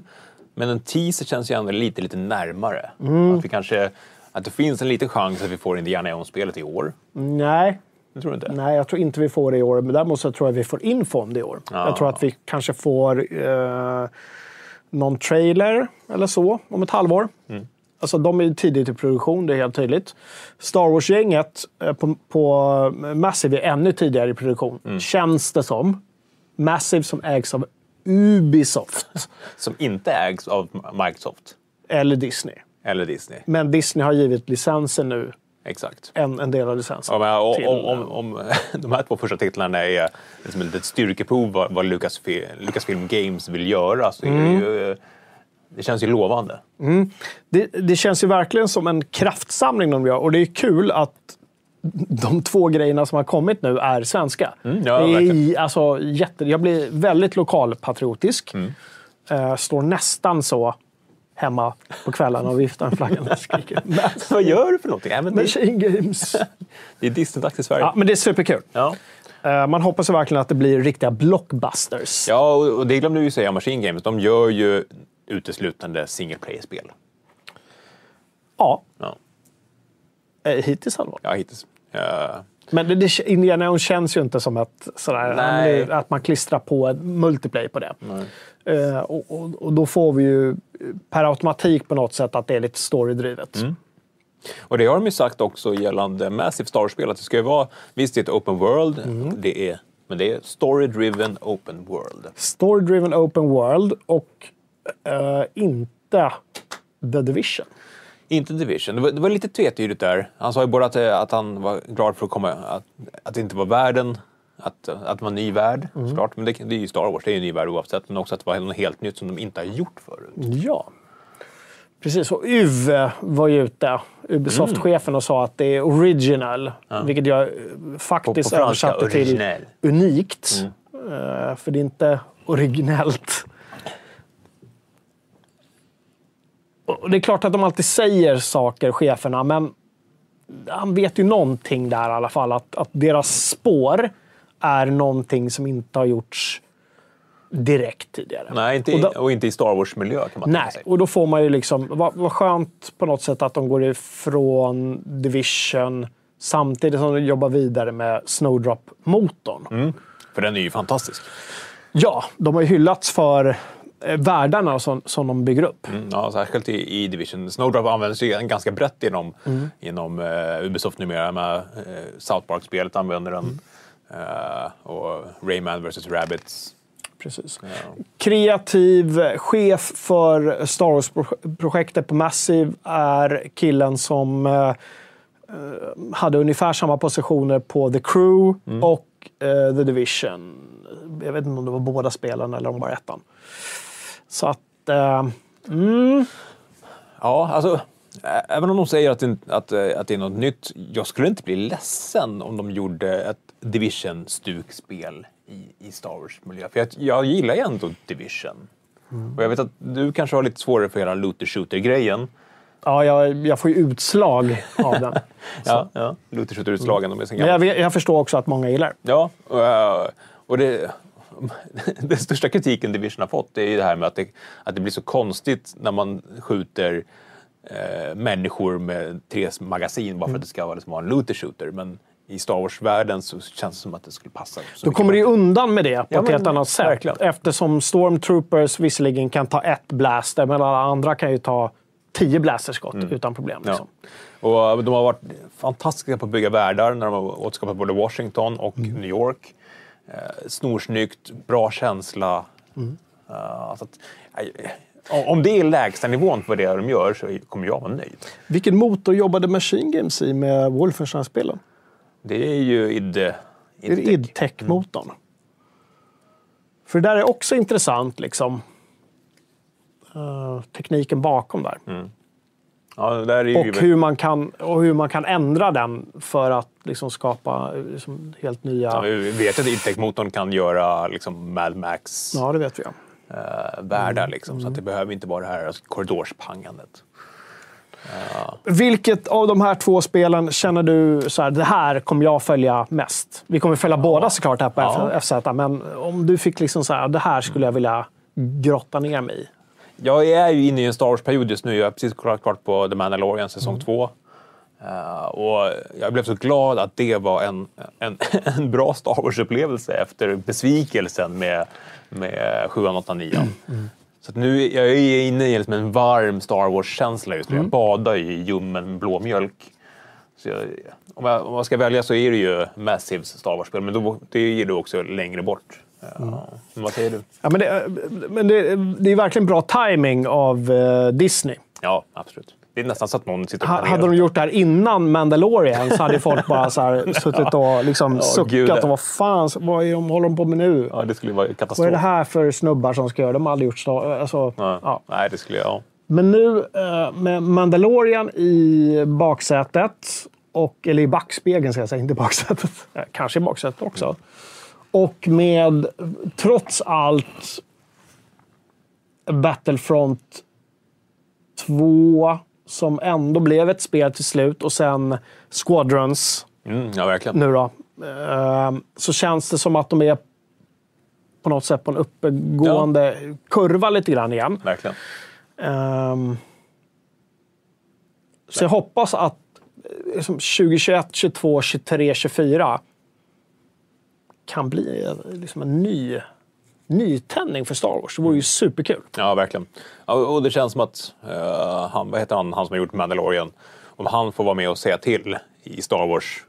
men en teaser känns ju ändå lite, lite närmare. Mm. Att, vi kanske, att det finns en liten chans att vi får Indiana Jones-spelet i år. Nej, Det tror inte? nej, jag tror inte vi får det i år. Men däremot så tror jag vi får info om det i år. Ja. Jag tror att vi kanske får eh, någon trailer eller så om ett halvår. Mm. Alltså de är tidigt i produktion, det är helt tydligt. Star Wars-gänget eh, på, på Massive är ännu tidigare i produktion, Mm. känns det som. Massive som ägs av Ubisoft Som inte ägs av Microsoft eller Disney. eller Disney. Men Disney har givit licensen nu, Exakt. en, en del av licensen. Ja, och, till, om, om, om de här två första titlarna är liksom ett litet styrkeprov vad, vad Lucasfilm, Lucasfilm Games vill göra så är det ju... Det känns ju lovande. Det, det känns ju verkligen som en kraftsamling de gör och det är kul att de två grejerna som har kommit nu är svenska. ja, det är alltså, jätte, jag blir väldigt lokalpatriotisk. Eh, står nästan så hemma på kvällarna och viftar med flaggan Vad gör du för någonting? Men det, Machine Games. det är Disney-dags i Sverige. Ja, men det är superkul. Ja. Eh, man hoppas verkligen att det blir riktiga blockbusters. Ja, och det glömde vi ju säga om Machine Games. De gör ju uteslutande single player-spel. Ja, Ja, eh, hittills i alla fall. ja hittills. Ja. Men det, det, Indiana Jones känns ju inte som ett sådär, att man klistrar på ett multiplayer på det. Eh, och, och, och då får vi ju per automatik på något sätt att det är lite storydrivet. Mm. Och det har de ju sagt också gällande Massive Star-spel, att det ska ju vara, visst det är ett open world, det är, men det är story-driven open world. Story-driven open world och eh, inte The Division. Inte Division. Det var, det var lite tvetydigt där. Han sa ju både att, eh, att han var glad för att komma, att, att det inte var världen, att, att var en ny värld såklart. Men det, det är ju Star Wars, det är ju en ny värld oavsett. Men också att det var något helt nytt som de inte har gjort förut. Ja. Precis, och Uwe var ju ute, Ubisoft-chefen, och sa att det är original. Vilket jag faktiskt På- på översatte till originell. unikt. Eh, för det är inte originellt. Och det är klart att de alltid säger saker, cheferna, men han vet ju någonting där i alla fall. Att, att deras spår är någonting som inte har gjorts direkt tidigare. Nej, inte, Och i- då- och inte i Star Wars-miljö kan man Nej, och då får man ju liksom... Vad, vad skönt på något sätt att de går ifrån Division samtidigt som de jobbar vidare med Snowdrop-motorn. Mm. För den är ju fantastisk. Ja, de har ju hyllats för världarna som, som de bygger upp. Mm, ja, särskilt i, i Division. Snowdrop används ju ganska brett inom, Mm. inom uh, Ubisoft numera. Med, uh, South Park-spelet använder den. Mm. Eh, och Rayman vs. Rabbids. Precis. Kreativ chef för Star Wars-projektet på Massive är killen som eh, eh, hade ungefär samma positioner på The Crew och eh, The Division. Jag vet inte om det var båda spelen eller om bara ettan. Så att... Eh, Ja, alltså, även om de säger att det, att, eh, att det är något nytt. Jag skulle inte bli ledsen om de gjorde ett Division-stukspel i, i Star Wars-miljö. För jag, jag gillar ju ändå Division. Och jag vet att du kanske har lite svårare för hela looter-shooter-grejen. ja, jag, jag får ju utslag av den. Ja, ja. Så Men gamla. jag, jag förstår också att många gillar. Ja, och, eh, och det, den största kritiken Division har fått är ju det här med att det, att det blir så konstigt när man skjuter eh, människor med tre magasin bara för att det ska vara, liksom, vara en looter shooter. Men i Star Wars-världen så känns det som att det skulle passa. Då kommer du undan med det på Ja, ett helt annat sätt. verkligen. Eftersom Stormtroopers visserligen kan ta ett blaster, men alla andra kan ju ta tio blasterskott utan problem. Liksom. Ja. Och de har varit fantastiska på att bygga världar när de har återskapat både Washington och New York. Eh, snorsnyggt, bra känsla. Eh, så att, eh, om- det är lägsta nivån för det de gör så kommer jag vara nöjd. Vilken motor jobbade Machine Games i med Wolfenstein-spelen? Det är ju id... Är det id-tech-motorn? För det där är också intressant, liksom. Eh, tekniken bakom där. Ja. Och hur, man kan, och hur man kan ändra den för att liksom skapa eh, liksom helt nya... Ja, Ja, vi vet att id-tech-motorn kan göra liksom Mad Max det vet vi. Ja. eh, världar. Liksom, Så att det behöver inte vara det här korridorspangandet. Vilket av de här två spelen känner du så här, det här kommer jag följa mest? Vi kommer följa båda såklart här på Ja. FZ, men om du fick liksom så här, det här skulle jag vilja grotta ner mig i. Jag är ju inne i en Star Wars-period just nu. Jag har precis kollat klart på The Mandalorian säsong två. Eh, och jag blev så glad att det var en, en, en bra Star Wars-upplevelse efter besvikelsen med, med 7, 8, 9. Så att nu jag är inne i liksom en varm Star Wars-känsla just nu. Jag badar i ljummen blåmjölk. Så jag, om, jag, om jag ska välja så är det ju Massives Star Wars-spel, men då, det är du också längre bort. Ja. Men vad säger du? Ja, men det, men det, det är verkligen bra timing av eh, Disney. Ja, absolut. Det är nästan så att någon sitter och Ha, hade de gjort det här innan Mandalorian så hade folk bara så här, suttit och liksom Ja, suckat. det. Och vad fan vad är de, håller de på med nu? Ja, det skulle vara katastrof. Vad är det här för snubbar som ska göra? De har aldrig gjort Star alltså, Ja. ja. Nej, det skulle jag... Ja. Men nu eh, med Mandalorian i baksätet, och, eller i backspegeln ska jag säga, inte i baksätet. Eh, Kanske i baksätet också. Och med, trots allt, Battlefront 2 som ändå blev ett spel till slut och sen Squadrons Mm, ja, verkligen. nu då. Eh, så känns det som att de är på något sätt på en uppgående kurva lite grann igen. Verkligen. Ehm, så jag hoppas att eh, liksom 2021, 2022, 2023, 2024 kan bli liksom en ny nytändning för Star Wars. Det vore ju superkul. Ja, verkligen. Och det känns som att eh, han, vad heter han, han som har gjort Mandalorian, om han får vara med och säga till i Star Wars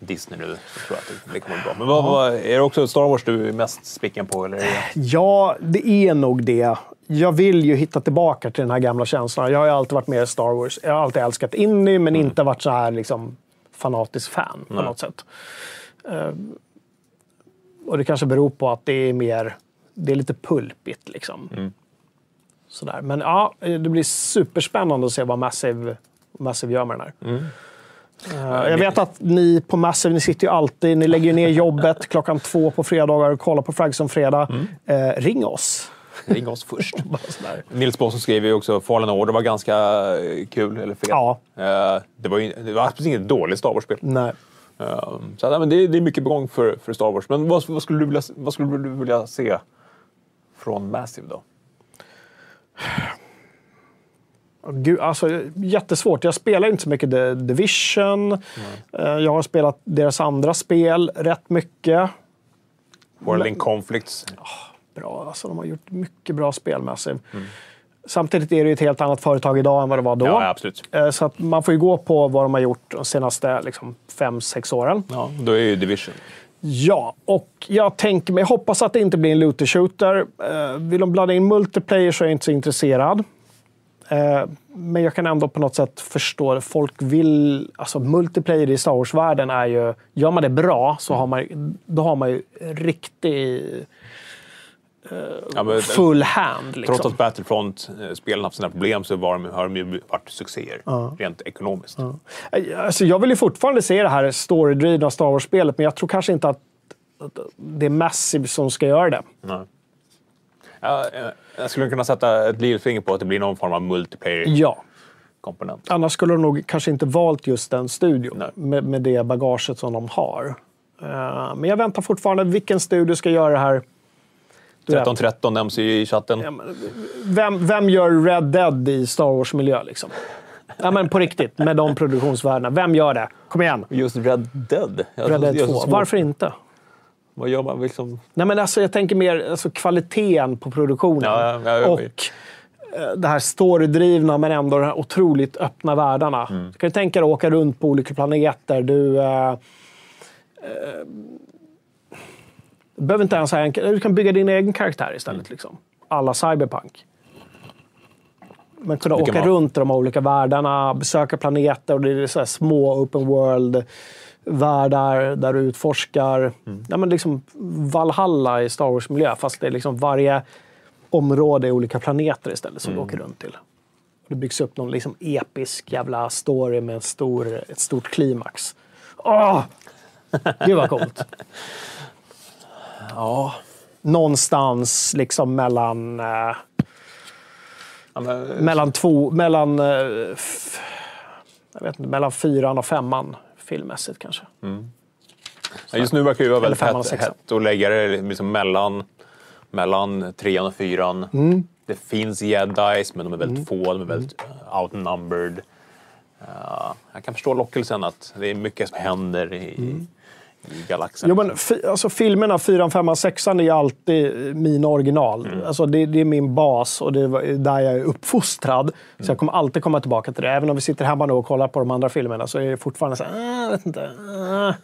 Disney nu så tror jag att det, kommer bli bra. Men vad, vad, är det också Star Wars du är mest spicken på? Eller. Ja, det är nog det. Jag vill ju hitta tillbaka till den här gamla känslan. Jag har ju alltid varit med i Star Wars. Jag har alltid älskat Indy, men inte varit så här liksom, fanatisk fan på något sätt. Ehm, och det kanske beror på att det är mer... Det är lite pulpigt liksom. Sådär. Men ja, det blir superspännande att se vad Massive, Massive gör med den här. Eh, jag vet att ni på Massive, ni sitter ju alltid, ni lägger ner jobbet klockan två på fredagar och kollar på Fragson fredag. Eh, ring oss. Ring oss först. Nils Båsson skrev ju också Fallen Order var ganska kul, eller fel. Ja. Eh, det, var ju, det var absolut inget dåligt Star Wars-spel. Nej. Um, så nej, men det, det är mycket på gång för, för Star Wars. Men vad, vad, skulle du vilja, vad skulle du vilja se från Massive då? Gud, alltså, jättesvårt. Jag spelar inte så mycket The Division. Eh, Jag har spelat deras andra spel rätt mycket. World in Conflicts? Bra, alltså, de har gjort mycket bra spel, Massive. Samtidigt är det ju ett helt annat företag idag än vad det var då. Ja, absolut. Eh, Så att man får ju gå på vad de har gjort de senaste liksom, fem, sex åren. Ja, då är ju Division. Ja, och jag tänker mig, hoppas att det inte blir en looter shooter. Eh, vill de blanda in multiplayer så är jag inte så intresserad. Eh, men jag kan ändå på något sätt förstå det. Folk vill... Alltså multiplayer i Star Wars-världen är ju... Gör man det bra så har man, då har man ju riktig Ja, men, full hand. Liksom. Trots att Battlefront-spelen haft sina problem så var de, har de ju varit succéer, rent ekonomiskt. Alltså, jag vill ju fortfarande se det här storydrivna Star Wars-spelet, men jag tror kanske inte att, det är Massive som ska göra det. Nej. Ja, eh, jag skulle kunna sätta ett lillfinger på att det blir någon form av multiplayer-komponent. Ja. Annars skulle de nog kanske inte valt just den studion med, med det bagaget som de har. Eh, men jag väntar fortfarande. Vilken studio ska göra det här? Du vet, 1313 nämns ju i chatten. ja, men vem, vem gör Red Dead i Star Wars-miljö? Liksom? Ja, men på riktigt, med de produktionsvärdena. Vem gör det? Kom igen! Just Red Dead. Jag- Red Dead jag- 2. så- Varför inte? Vad gör man liksom? Nej, men alltså, jag tänker mer alltså, kvaliteten på produktionen. Ja, ja, ja, ja. och eh, det här storydrivna men ändå de här otroligt öppna världarna. Mm. Du kan ju tänka dig att åka runt på olika planeter. Du, eh, eh, du behöver inte ens ha en, Du kan bygga din egen karaktär istället. Mm. Liksom. Alla cyberpunk. Men kunna åka vara- runt i de olika världarna, besöka planeter och det är så små open world världar där du utforskar. Mm. Ja, men liksom Valhalla i Star Wars-miljö, fast det är liksom varje område är olika planeter istället som Mm. du åker runt till. Och det byggs upp någon liksom episk jävla story med en stor, ett stort klimax. Åh! Gud vad coolt. Ja. Någonstans liksom mellan, eh, ja men, mellan två, mellan, eh, f- jag vet inte, mellan fyran och femman filmmässigt kanske. ja, just nu verkar det vara väldigt hett, hett att lägga det liksom mellan, mellan trean och fyran. Mm. Det finns jedis, men de är väldigt få. De är väldigt uh, outnumbered. Uh, jag kan förstå lockelsen att det är mycket som händer i, i galaxen. Mm. Jo, men alltså, filmerna 4, 5, 6 är alltid mina original. Mm. Alltså, det, det är min bas och det är där jag är uppfostrad. Så jag kommer alltid komma tillbaka till det. Även om vi sitter hemma nu och kollar på de andra filmerna så är det fortfarande så här, "Ah, jag vet inte. ah."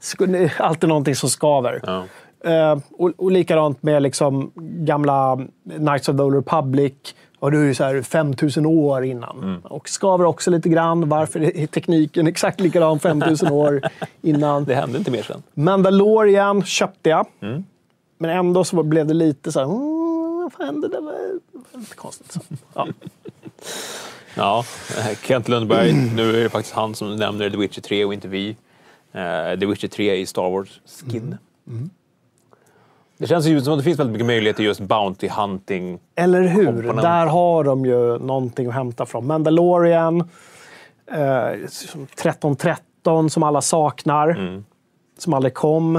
Så Det är alltid någonting som skaver. Ja. Eh, och, och likadant med liksom gamla Knights of the Old Republic. Och det är ju så här 5000 år innan. Mm. Och skaver också lite grann. Varför är tekniken exakt likadan 5000 år innan? Det hände inte mer sen. Mandalorian köpte jag. Mm. Men ändå så blev det lite så här... "Mm, Vad fan hände? Det var lite konstigt. Så. Ja. Ja, Kent Lundberg. Nu är det faktiskt han som nämner The Witcher 3 och inte vi. Eh, The Witcher 3 i Star Wars skin. Det känns ju som att det finns väldigt mycket möjligheter just Bounty Hunting. Eller hur? Komponent. Där har de ju någonting att hämta från. Mandalorian, eh, som 1313 som alla saknar. Mm. Som aldrig kom.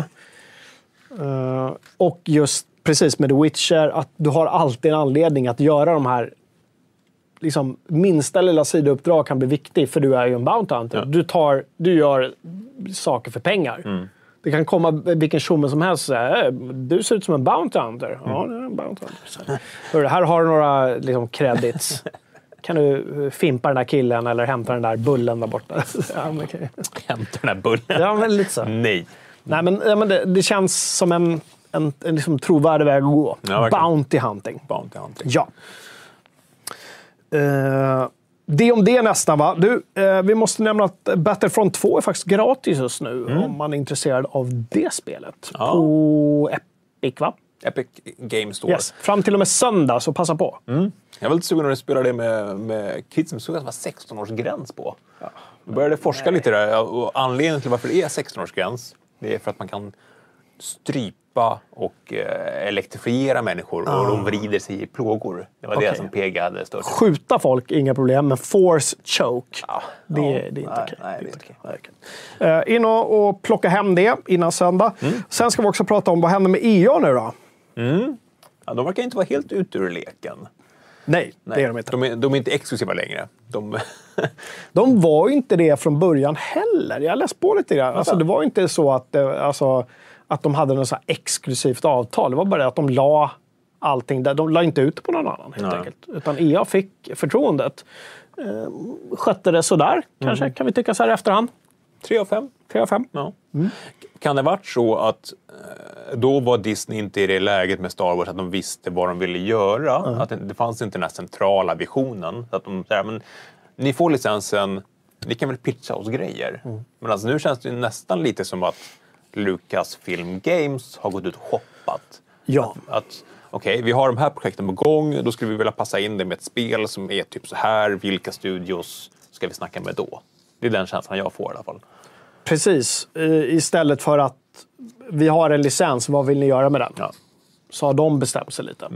Eh, och just precis med The Witcher, att du har alltid en anledning att göra de här liksom, minsta lilla sidouppdrag kan bli viktig, för du är ju en bounty hunter. Ja. Du, tar, du gör saker för pengar. Mm. Det kan komma vilken tjomme som helst och säga "Eh, du ser ut som en bounty hunter. Mm. Ja, det är en bounty hunter. "Hörru, här har du några liksom, credits. Kan du eh, fimpa den där killen eller hämta den där bullen där borta? ja, men, okej. Hämta den här bullen. ja, men lite så. Nej. Nej, men, ja, men det, det känns som en, en, en liksom trovärdig väg att gå. Ja, bounty hunting. Bounty Hunting. Ja. Eh, det om det nästan va. Du, eh, vi måste nämna att Battlefront 2 är faktiskt gratis just nu om man är intresserad av det spelet. Ja. På Epic va? Epic Game Store. Yes. Fram till och med söndag, så passa på. Jag var lite sugen att spela det med, med kids som såg att det var 16-årsgräns på. Jag började forska lite där och anledningen till varför det är 16-årsgräns det är för att man kan strypa och eh, elektrifiera människor och de vrider sig i plågor. Det var Ah. Okej. det som PG hade stört. Skjuta folk, inga problem. Men force choke, Ja. det, Ja. det är inte okej. Eh, in och, och plocka hem det innan söndag. Mm. Sen ska vi också prata om vad händer med EA nu då? Ja, de verkar inte vara helt ute ur leken. Nej, Nej, det är de inte. De är, de är inte exklusiva längre. De, De var inte det från början heller. Jag har läst på lite grann. Alltså, det var inte så att, det, alltså, att de hade något så exklusivt avtal. Det var bara det att de la allting där. De la inte ut på någon annan helt Nej. enkelt. Utan EA fick förtroendet. Eh, skötte det sådär, kanske, Mm. kan vi tycka så här i efterhand. tre av fem. 3 av 5. Ja. Kan det varit så att eh, då var Disney inte i det läget med Star Wars att de visste vad de ville göra? Att det, det fanns inte den här centrala visionen. Att de säger, men ni får licensen, ni kan väl pitcha oss grejer? Men alltså, nu känns det nästan lite som att Lucasfilm Games har gått ut och shoppat. Ja. Att, att okej, vi har de här projekten på gång, då skulle vi vilja passa in det med ett spel som är typ så här. Vilka studios ska vi snacka med då? Det är den känslan jag får i alla fall. Precis. Istället för att vi har en licens, vad vill ni göra med den? Ja. Så har de bestämt sig lite.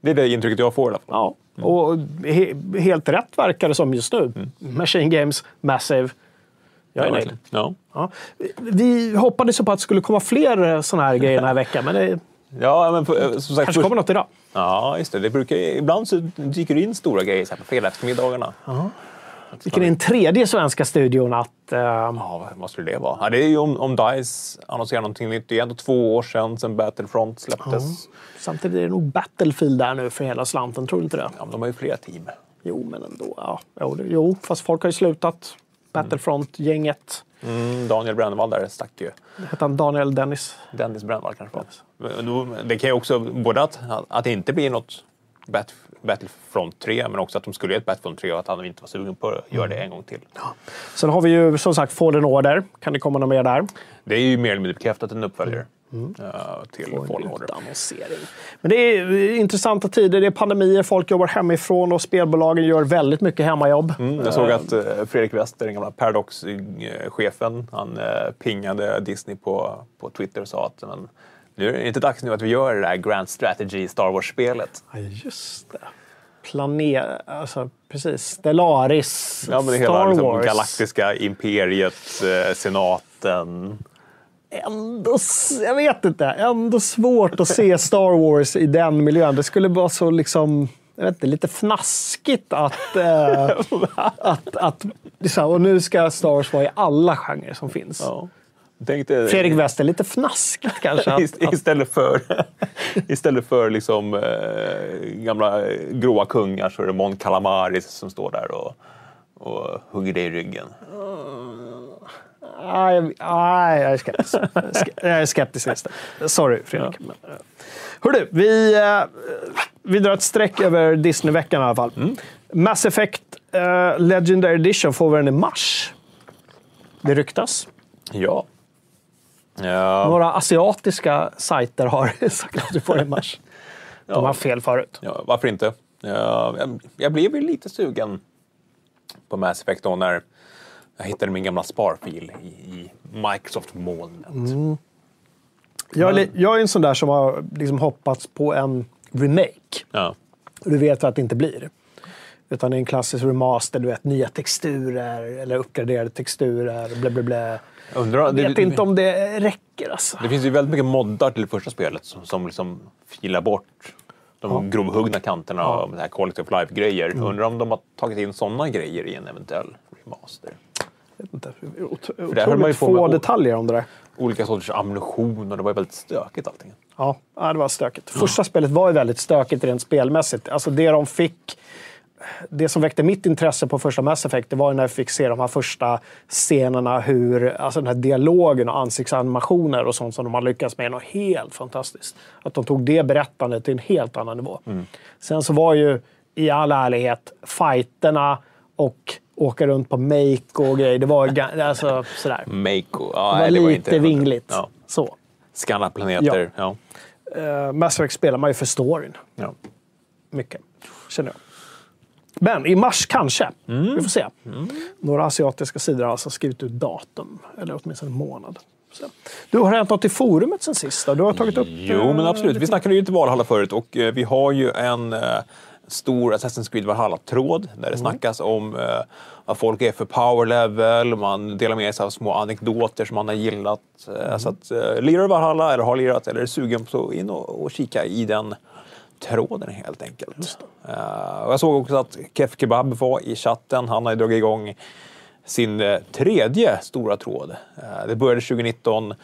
Det är det intrycket jag får i alla fall. Ja, och he helt rätt verkar det som just nu. Machine Games, Massive. Ja, verkligen. Ja. Ja. Vi hoppades på att det skulle komma fler sådana här grejer den här veckan, men det Ja, men för, eh, som sagt, kanske kommer något idag. Ja, just det. det brukar, ibland så dyker det in stora grejer så här på fredag eftermiddagarna. Vilken är den tredje svenska studion att... eh, Ja, vad skulle det vara? Ja, det är ju om, om DICE annonserar någonting nytt. Det är ändå två år sedan, sedan Battlefront släpptes. samtidigt är det nog Battlefield där nu för hela slanten, tror du inte det? Ja, men de har ju flera team. Jo, men ändå. Ja. Jo, fast folk har ju slutat. Battlefront-gänget. Mm, Daniel Brännvall där stack ju. Hette han Daniel Dennis? Dennis Brännvall kanske var. Då- Det kan ju också, både att, att det inte blir något Bat- Battlefront 3, men också att de skulle göra ett Battlefront 3 och att han inte var sugen på att göra det en gång till. Sen har vi ju som sagt Fallen Order. Kan det komma något mer där? Det är ju mer eller mindre bekräftat en uppföljare eh, till Fallen Order. Utannonsering. Men det är eh, intressanta tider. Det är pandemier, folk jobbar hemifrån och spelbolagen gör väldigt mycket hemmajobb. Mm, jag såg att eh, Fredrik Wester, den gamla Paradox-chefen, han eh, pingade Disney på, på Twitter och sa att men, nu är det inte dags nu att vi gör det där Grand Strategy Star Wars-spelet. Ja, just det. Planet... Alltså, precis. Stellaris, Ja, men det Star hela liksom, Wars. galaktiska imperiet, senaten. Ändå, jag vet inte, ändå svårt att se Star Wars i den miljön. Det skulle vara så liksom... Jag vet inte, lite fnaskigt att... Eh, att, att liksom, och nu ska Star Wars vara i alla genrer som finns. Ja. Tänk dig- Fredrik Wester, lite fnaskigt kanske. Att, Ist- Istället för, istället för liksom, eh, gamla gråa kungar så är det Mon Calamaris som står där och, och hugger dig i ryggen. Nej, jag- nej, jag är skeptisk. Ske- Jag är skeptisk. Sorry, Fredrik. Eh, Hörru, vi, eh, vi drar ett streck över Disney-veckan i alla fall. Mass Effect eh, Legendary Edition får vi den i mars. Det ryktas. Ja. ja. Några asiatiska sajter har sagt att vi får den i mars. De har fel förut. Ja, varför inte? Ja, jag, jag blev ju lite sugen på Mass Effect då när jag hittade min gamla sparfil i, i Microsoft-molnet. Jag är, jag är en sån där som har liksom hoppats på en remake. Ja. Du vet att det inte blir. Utan det är en klassisk remaster, du vet, nya texturer eller uppgraderade texturer. Blä, blä, blä. Undrar, Jag det, vet inte om det räcker alltså. det finns ju väldigt mycket moddar till det första spelet som, som liksom filar bort de grovhuggna kanterna och det här quality of life-grejer. Undrar om de har tagit in sådana grejer i en eventuell remaster. Vet inte. Ot- där höll man ju på få med- detaljer om det där. Olika sorters ammunition och det var ju väldigt stökigt allting. Ja, det var stökigt. Första spelet var ju väldigt stökigt rent spelmässigt. Alltså det de fick... Det som väckte mitt intresse på första Mass Effect det var när jag fick se de här första scenerna, hur, alltså den här dialogen och ansiktsanimationer och sånt som de har lyckats med. Något helt fantastiskt. Att de tog det berättandet till en helt annan nivå. Sen så var ju, i all ärlighet, fighterna och åka runt på make och grejer. Det var alltså, sådär. Mako. Ja, Det var det var lite inte vingligt. Ja. Så. Scanna planeter. Ja. Uh, Mass Effect spelar man ju för storyn. Ja. Mycket, känner jag. Men i mars kanske. Mm. Vi får se. Några asiatiska sidor har alltså skrivit ut datum, eller åtminstone månad. Så. Du har hänt något i forumet sen sist? då? Du har tagit upp... Jo, eh, men absolut. Vi snackade ju inte Valhalla förut och eh, vi har ju en eh, stor Assassin's Creed Valhalla-tråd där det Mm. snackas om eh, vad folk är för power level. Man delar med sig av små anekdoter som man har gillat. Eh, Mm. Så att, eh, lirar du Valhalla eller har lirat eller är sugen så in och, och kika i den tråden helt enkelt. Eh, och jag såg också att Kef Kebab var i chatten. Han har ju dragit igång sin eh, tredje stora tråd. Eh, det började 2019.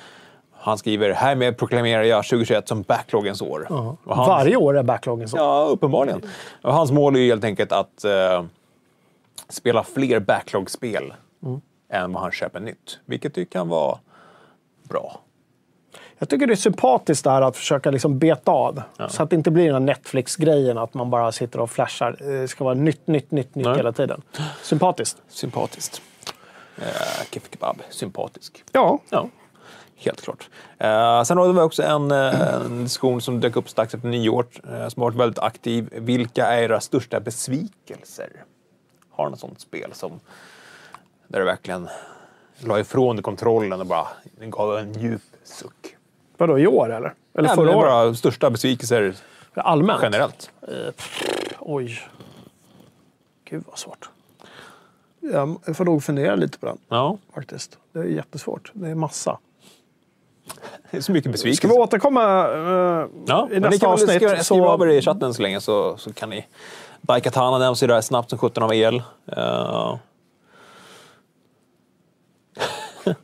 Han skriver härmed proklamerar jag 2021 som backloggens år. Och hans- Varje år är backloggen så. Ja, uppenbarligen. Och hans mål är ju helt enkelt att eh, spela fler backlog-spel än vad han köper nytt. Vilket ju kan vara bra. Jag tycker det är sympatiskt där att försöka liksom beta av. Så att det inte blir den här Netflix-grejen att man bara sitter och flashar. Det ska vara nytt, nytt, nytt, nytt Nej. hela tiden. Sympatiskt. Sympatiskt. Eh, Kebab, sympatisk. Ja, Ja, helt klart. Eh, sen har vi också en, eh, en diskussion som dök upp strax efter nyår eh, som har varit väldigt aktiv. Vilka är era största besvikelser? Har något sånt spel som där du verkligen la ifrån kontrollen och bara gav en djup suck? vadå i år eller? Eller Nej, förra året? största besvikelser Allmänt? generellt. Oj. Gud vad svårt. Jag får nog fundera lite på den Ja, faktiskt. Det är jättesvårt. Det är massa. Det är så mycket Ska besvikelse. vi återkomma eh, Ja, i nästa avsnitt? skriva, så- skriva av er i chatten så länge så, så kan ni... Daikatana nämns ju där snabbt som 17 av el. Eh.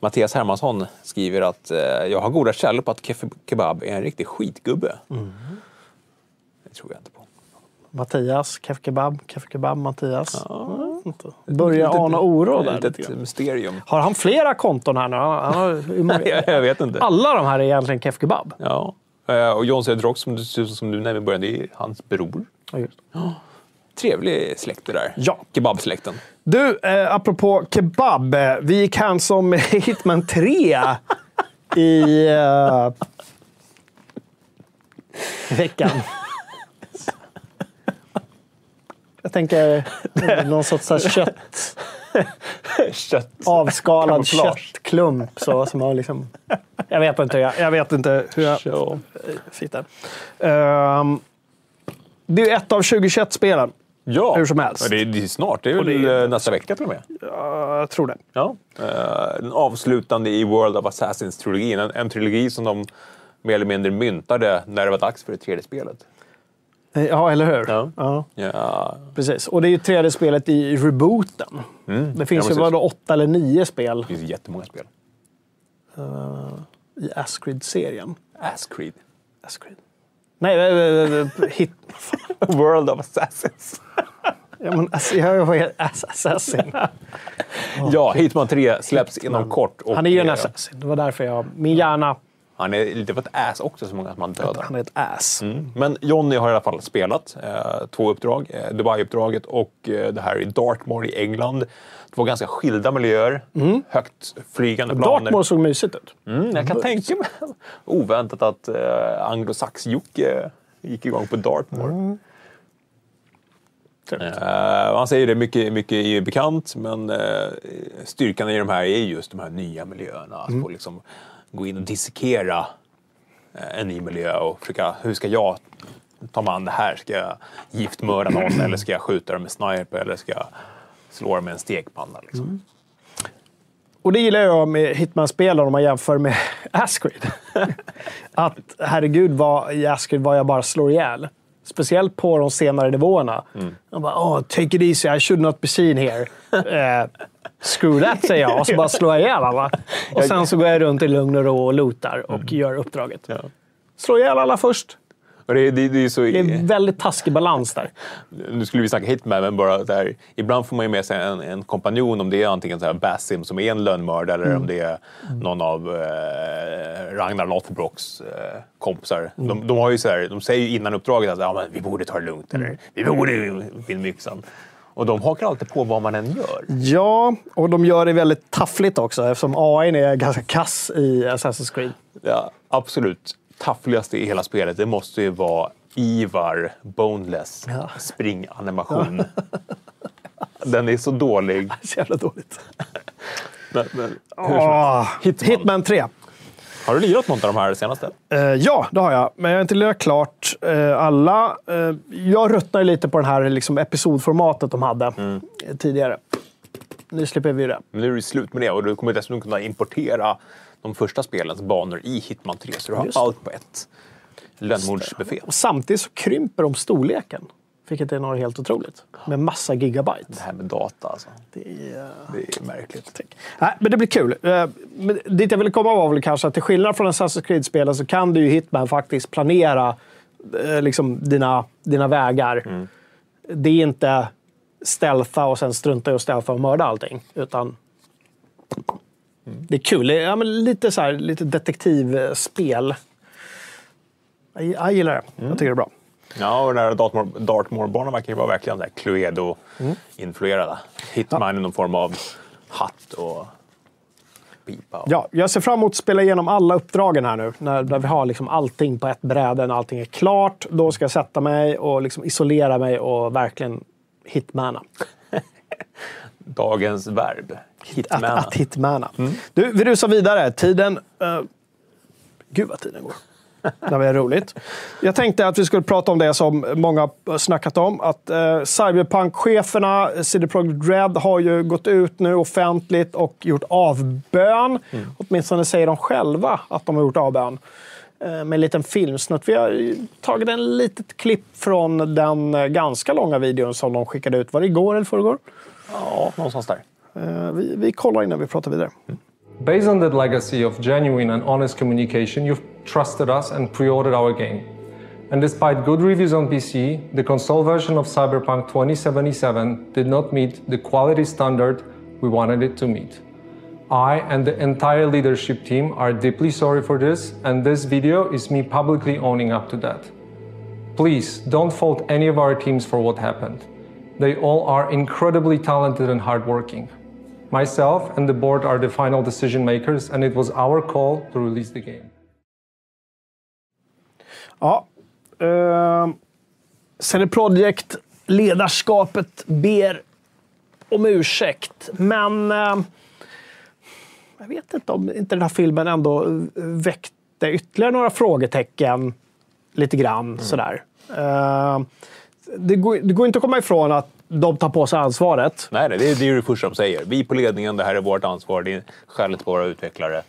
Mattias Hermansson skriver att eh, jag har goda källor på att Kef Kebab är en riktig skitgubbe. Mm. Det tror jag inte på. Mattias, Kef Kebab, Kef Kebab, Mattias. Mm, Börjar ana oro där. Ett mysterium. Har han flera konton här nu? Han, har, många- jag, vet inte. Alla de här är egentligen Kef Kebab. Ja. Eh, Och John Cedrock som som du nämnde i början, det är hans bror. Ja, just. Trevlig släkt det där. Ja. Kebabsläkten. Du, eh, apropå kebab. eh, Vi gick hands som Hitman 3 i eh, veckan. Jag tänker någon sorts så här kött, Kött. avskalad köttklump. Så, som har liksom, jag vet inte, jag, jag vet inte hur jag Ja. fick det. Ehm, det är ett av 2021-spelen. Ja, Hur som helst. Ja, det, är, det är snart. Det är väl det är- eh, nästa vecka till och med. Jag tror det. Ja. Eh, Den avslutande i World of Assassins-trilogin. En, en trilogi som de mer eller mindre myntade när det var dags för det tredje spelet. Ja, eller hur? Ja. ja. Ja, Precis, och det är ju tredje spelet i rebooten. Det finns Ja, ju vadå, åtta eller nio spel det finns jättemånga spel. i Ascrid-serien. Ascreed. Ascrid. Nej, eh, eh, eh, hit... World of Assassins. Ja, men, alltså, jag var ass- assassin. ja, Hitman 3 släpps inom kort. och, Han är ju en eh, assassin. Det var därför jag... Min hjärna... Han är lite av ett ass också, så många som han dödar. Han är ett ass. Mm. Men Johnny har i alla fall spelat eh, två uppdrag. Eh, Dubai-uppdraget och eh, det här i Dartmoor i England. Två ganska skilda miljöer. Högt flygande planer. Dartmoor såg mysigt ut. Mm, jag kan tänka mig. Oväntat att eh, anglosax-Jocke gick igång på Dartmoor. Trevligt. Eh, han säger det, mycket, mycket är ju bekant, men eh, styrkan i de här är just de här nya miljöerna. Att få liksom gå in och dissekera eh, en ny miljö och försöka, hur ska jag ta mig an det här? Ska jag giftmörda någon eller ska jag skjuta dem med sniper eller ska jag slå dem med en stekpanna? Liksom? Och det gillar jag med Hitman-spelen om man jämför med Ascrid. att herregud, vad, i Ascrid var jag bara slår ihjäl. Speciellt på de senare nivåerna. Jag bara, oh, take it easy, I should not be seen here. Eh, screw that, säger jag. Och så bara slår jag ihjäl alla. Och sen så går jag runt i lugn och ro och lootar och gör uppdraget. Ja. Slå ihjäl alla först. Det, det, det är så, Det är väldigt taskig balans där. nu skulle vi snacka Hitman, men bara där, ibland får man ju med sig en, en kompanjon om det är antingen så här Basim som är en lönnmördare eller om det är någon av eh, Ragnar Lothbrocks eh, kompisar. De, de, har ju så här, de säger ju innan uppdraget att ja, men vi borde ta det lugnt eller vi borde vinna yxan. Och de hakar alltid på vad man än gör. Ja, och de gör det väldigt taffligt också eftersom AI är ganska kass i Assassin's Creed. Ja, absolut taffligaste i hela spelet, det måste ju vara Ivar Boneless Ja. springanimation. Den är så dålig. Så jävla dåligt. Men, men, helst. Hitman. Hitman 3. Har du lirat något av de här senaste? Eh, ja, det har jag. Men jag har inte lirat klart eh, alla. Uh, jag ruttnar ju lite på det här liksom, episodformatet de hade Mm. eh, tidigare. Nu slipper vi det. Nu är det slut med det och du kommer dessutom kunna importera de första spelens banor i Hitman 3. Så du har Just allt på ett. lönnmordsbuffé. Och samtidigt så krymper de storleken. Vilket är något helt otroligt. Med massa gigabyte. Det här med data alltså. Det är, Det är märkligt. Nej, men det blir kul. Eh, Men dit jag ville komma var väl kanske att till skillnad från Assassin's Creed-spelen så kan du ju Hitman faktiskt planera eh, liksom, dina, dina vägar. Det är inte stealtha och sen strunta i att stealtha och mörda allting. Utan det är kul. Ja, men lite, så här, lite detektivspel. Jag, jag gillar det. Jag tycker det är bra. Ja, och den här Dartmoor- Dartmoor-banan verkar ju vara verkligen Cluedo-influerade. Hitman i någon form av hatt och pipa. Och... Ja, jag ser fram emot att spela igenom alla uppdragen här nu. När, när vi har liksom allting på ett bräde, när allting är klart. Då ska jag sätta mig och liksom isolera mig och verkligen hitmana. Dagens verb. Att, Hitman. att hitmana. Du, vi rusar vidare. Tiden... Uh, gud vad tiden går. Det var roligt. Jag tänkte att vi skulle prata om det som många har snackat om. Att uh, Cyberpunk-cheferna, CD Projekt Red, har ju gått ut nu offentligt och gjort avbön. Åtminstone säger de själva att de har gjort avbön. Eh, Med en liten filmsnutt. Vi har tagit en litet klipp från den eh, ganska långa videon som de skickade ut. Var det igår eller förrgår? Ja, någonstans där. Eh, Vi, vi kollar innan vi pratar vidare. Based on that legacy of genuine and honest communication, you've trusted us and pre ordered our game. And despite good reviews on PC, the console version of Cyberpunk 2077 did not meet the quality standard we wanted it to meet. I and the entire leadership team are deeply sorry for this, and this video is me publicly owning up to that. Please don't fault any of our teams for what happened. They all are incredibly talented and hardworking. Myself and the board are the final decision makers, and it was our call to release the game. Ja. Uh, CD Projekt ledarskapet ber om ursäkt. Men eh, jag vet inte om inte den här filmen ändå väckte ytterligare några frågetecken. Lite grann sådär. Eh, det, går, det går inte att komma ifrån att de tar på sig ansvaret. Nej, nej, det är det, är det första de säger. Vi på ledningen, det här är vårt ansvar. Det är skälet på våra utvecklare.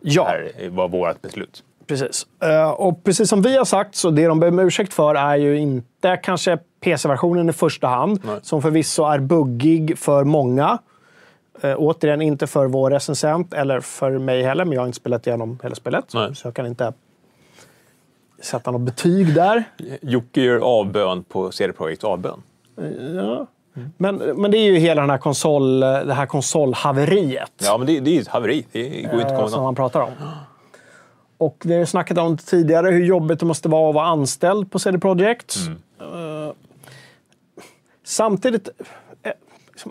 Ja. Det här var vårt beslut. Precis. Eh, och precis som vi har sagt, så det de ber om ursäkt för är ju inte kanske PC-versionen i första hand, Nej. som förvisso är buggig för många. Uh, återigen, inte för vår recensent eller för mig heller, men jag har inte spelat igenom hela spelet. Nej. Så jag kan inte sätta något betyg där. Jocke gör avbön på CD Projekts avbön. Ja. Men, men det är ju hela den här konsol, det här konsolhaveriet. Ja, men det, det är ett haveri. Det går inte att eh, komma som man pratar om. Och vi har ju snackat om tidigare hur jobbigt det måste vara att vara anställd på CD Projekt. Eh, samtidigt, eh,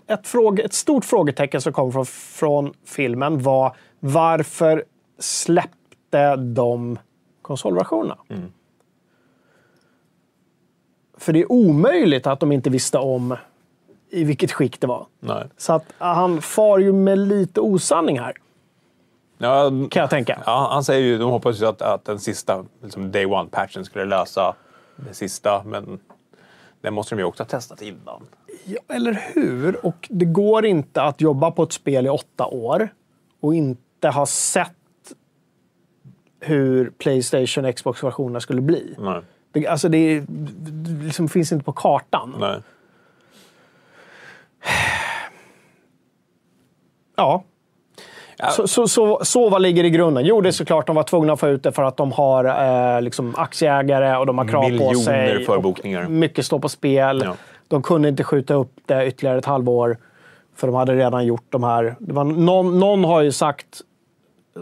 ett, fråge, ett stort frågetecken som kom från, från filmen var varför släppte de konsolversionerna? För det är omöjligt att de inte visste om i vilket skick det var. Nej. Så att han far ju med lite osanning här, Ja, kan jag tänka. ja, han säger ju, de hoppas ju att, att den sista liksom day one-patchen skulle lösa det sista, men den måste de ju också ha testat innan. Ja, eller hur? Och det går inte att jobba på ett spel i åtta år och inte ha sett hur Playstation och Xbox-versionerna skulle bli. Nej. Det, alltså det, det liksom finns inte på kartan. Nej. Ja. Så, så, så, så vad ligger i grunden? Jo, det är såklart de var tvungna att få ut det för att de har eh, liksom aktieägare och de har krav på Miljoner sig. förbokningar. Och mycket står på spel. Ja. De kunde inte skjuta upp det ytterligare ett halvår. För de hade redan gjort de här. Det var någon, någon har ju sagt... eh,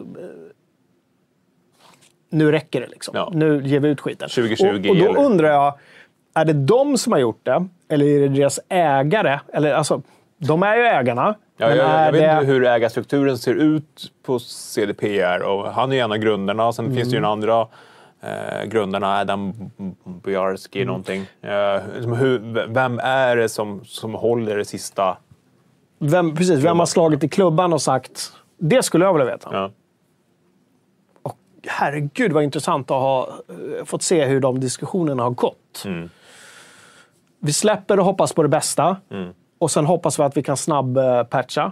Nu räcker det liksom. Ja. Nu ger vi ut skiten. 2020 och, och då eller- undrar jag, är det de som har gjort det? Eller är det deras ägare? Eller alltså, de är ju ägarna. Ja, jag, jag vet det... inte hur ägarstrukturen ser ut på CDPR. Och han är ju en av grundarna. Sen finns det ju Mm. den andra eh, grundarna, Adam Bojarski Mm. någonting. Eh, liksom hur, vem är det som, som håller det sista? Vem, precis, vem har slagit i klubban och sagt det skulle jag vilja veta. Ja. Och herregud vad intressant att ha eh, fått se hur de diskussionerna har gått. Vi släpper och hoppas på det bästa. Och sen hoppas vi att vi kan snabb-patcha.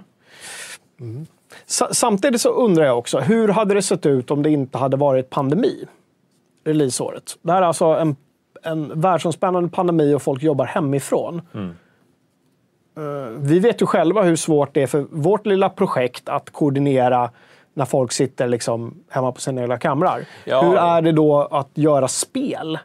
Sa- Samtidigt så undrar jag också, hur hade det sett ut om det inte hade varit pandemi? releaseåret. Det här är alltså en, en världsomspännande pandemi och folk jobbar hemifrån. Eh, vi vet ju själva hur svårt det är för vårt lilla projekt att koordinera när folk sitter liksom hemma på sina egna kamrar. Ja. Hur är det då att göra spel?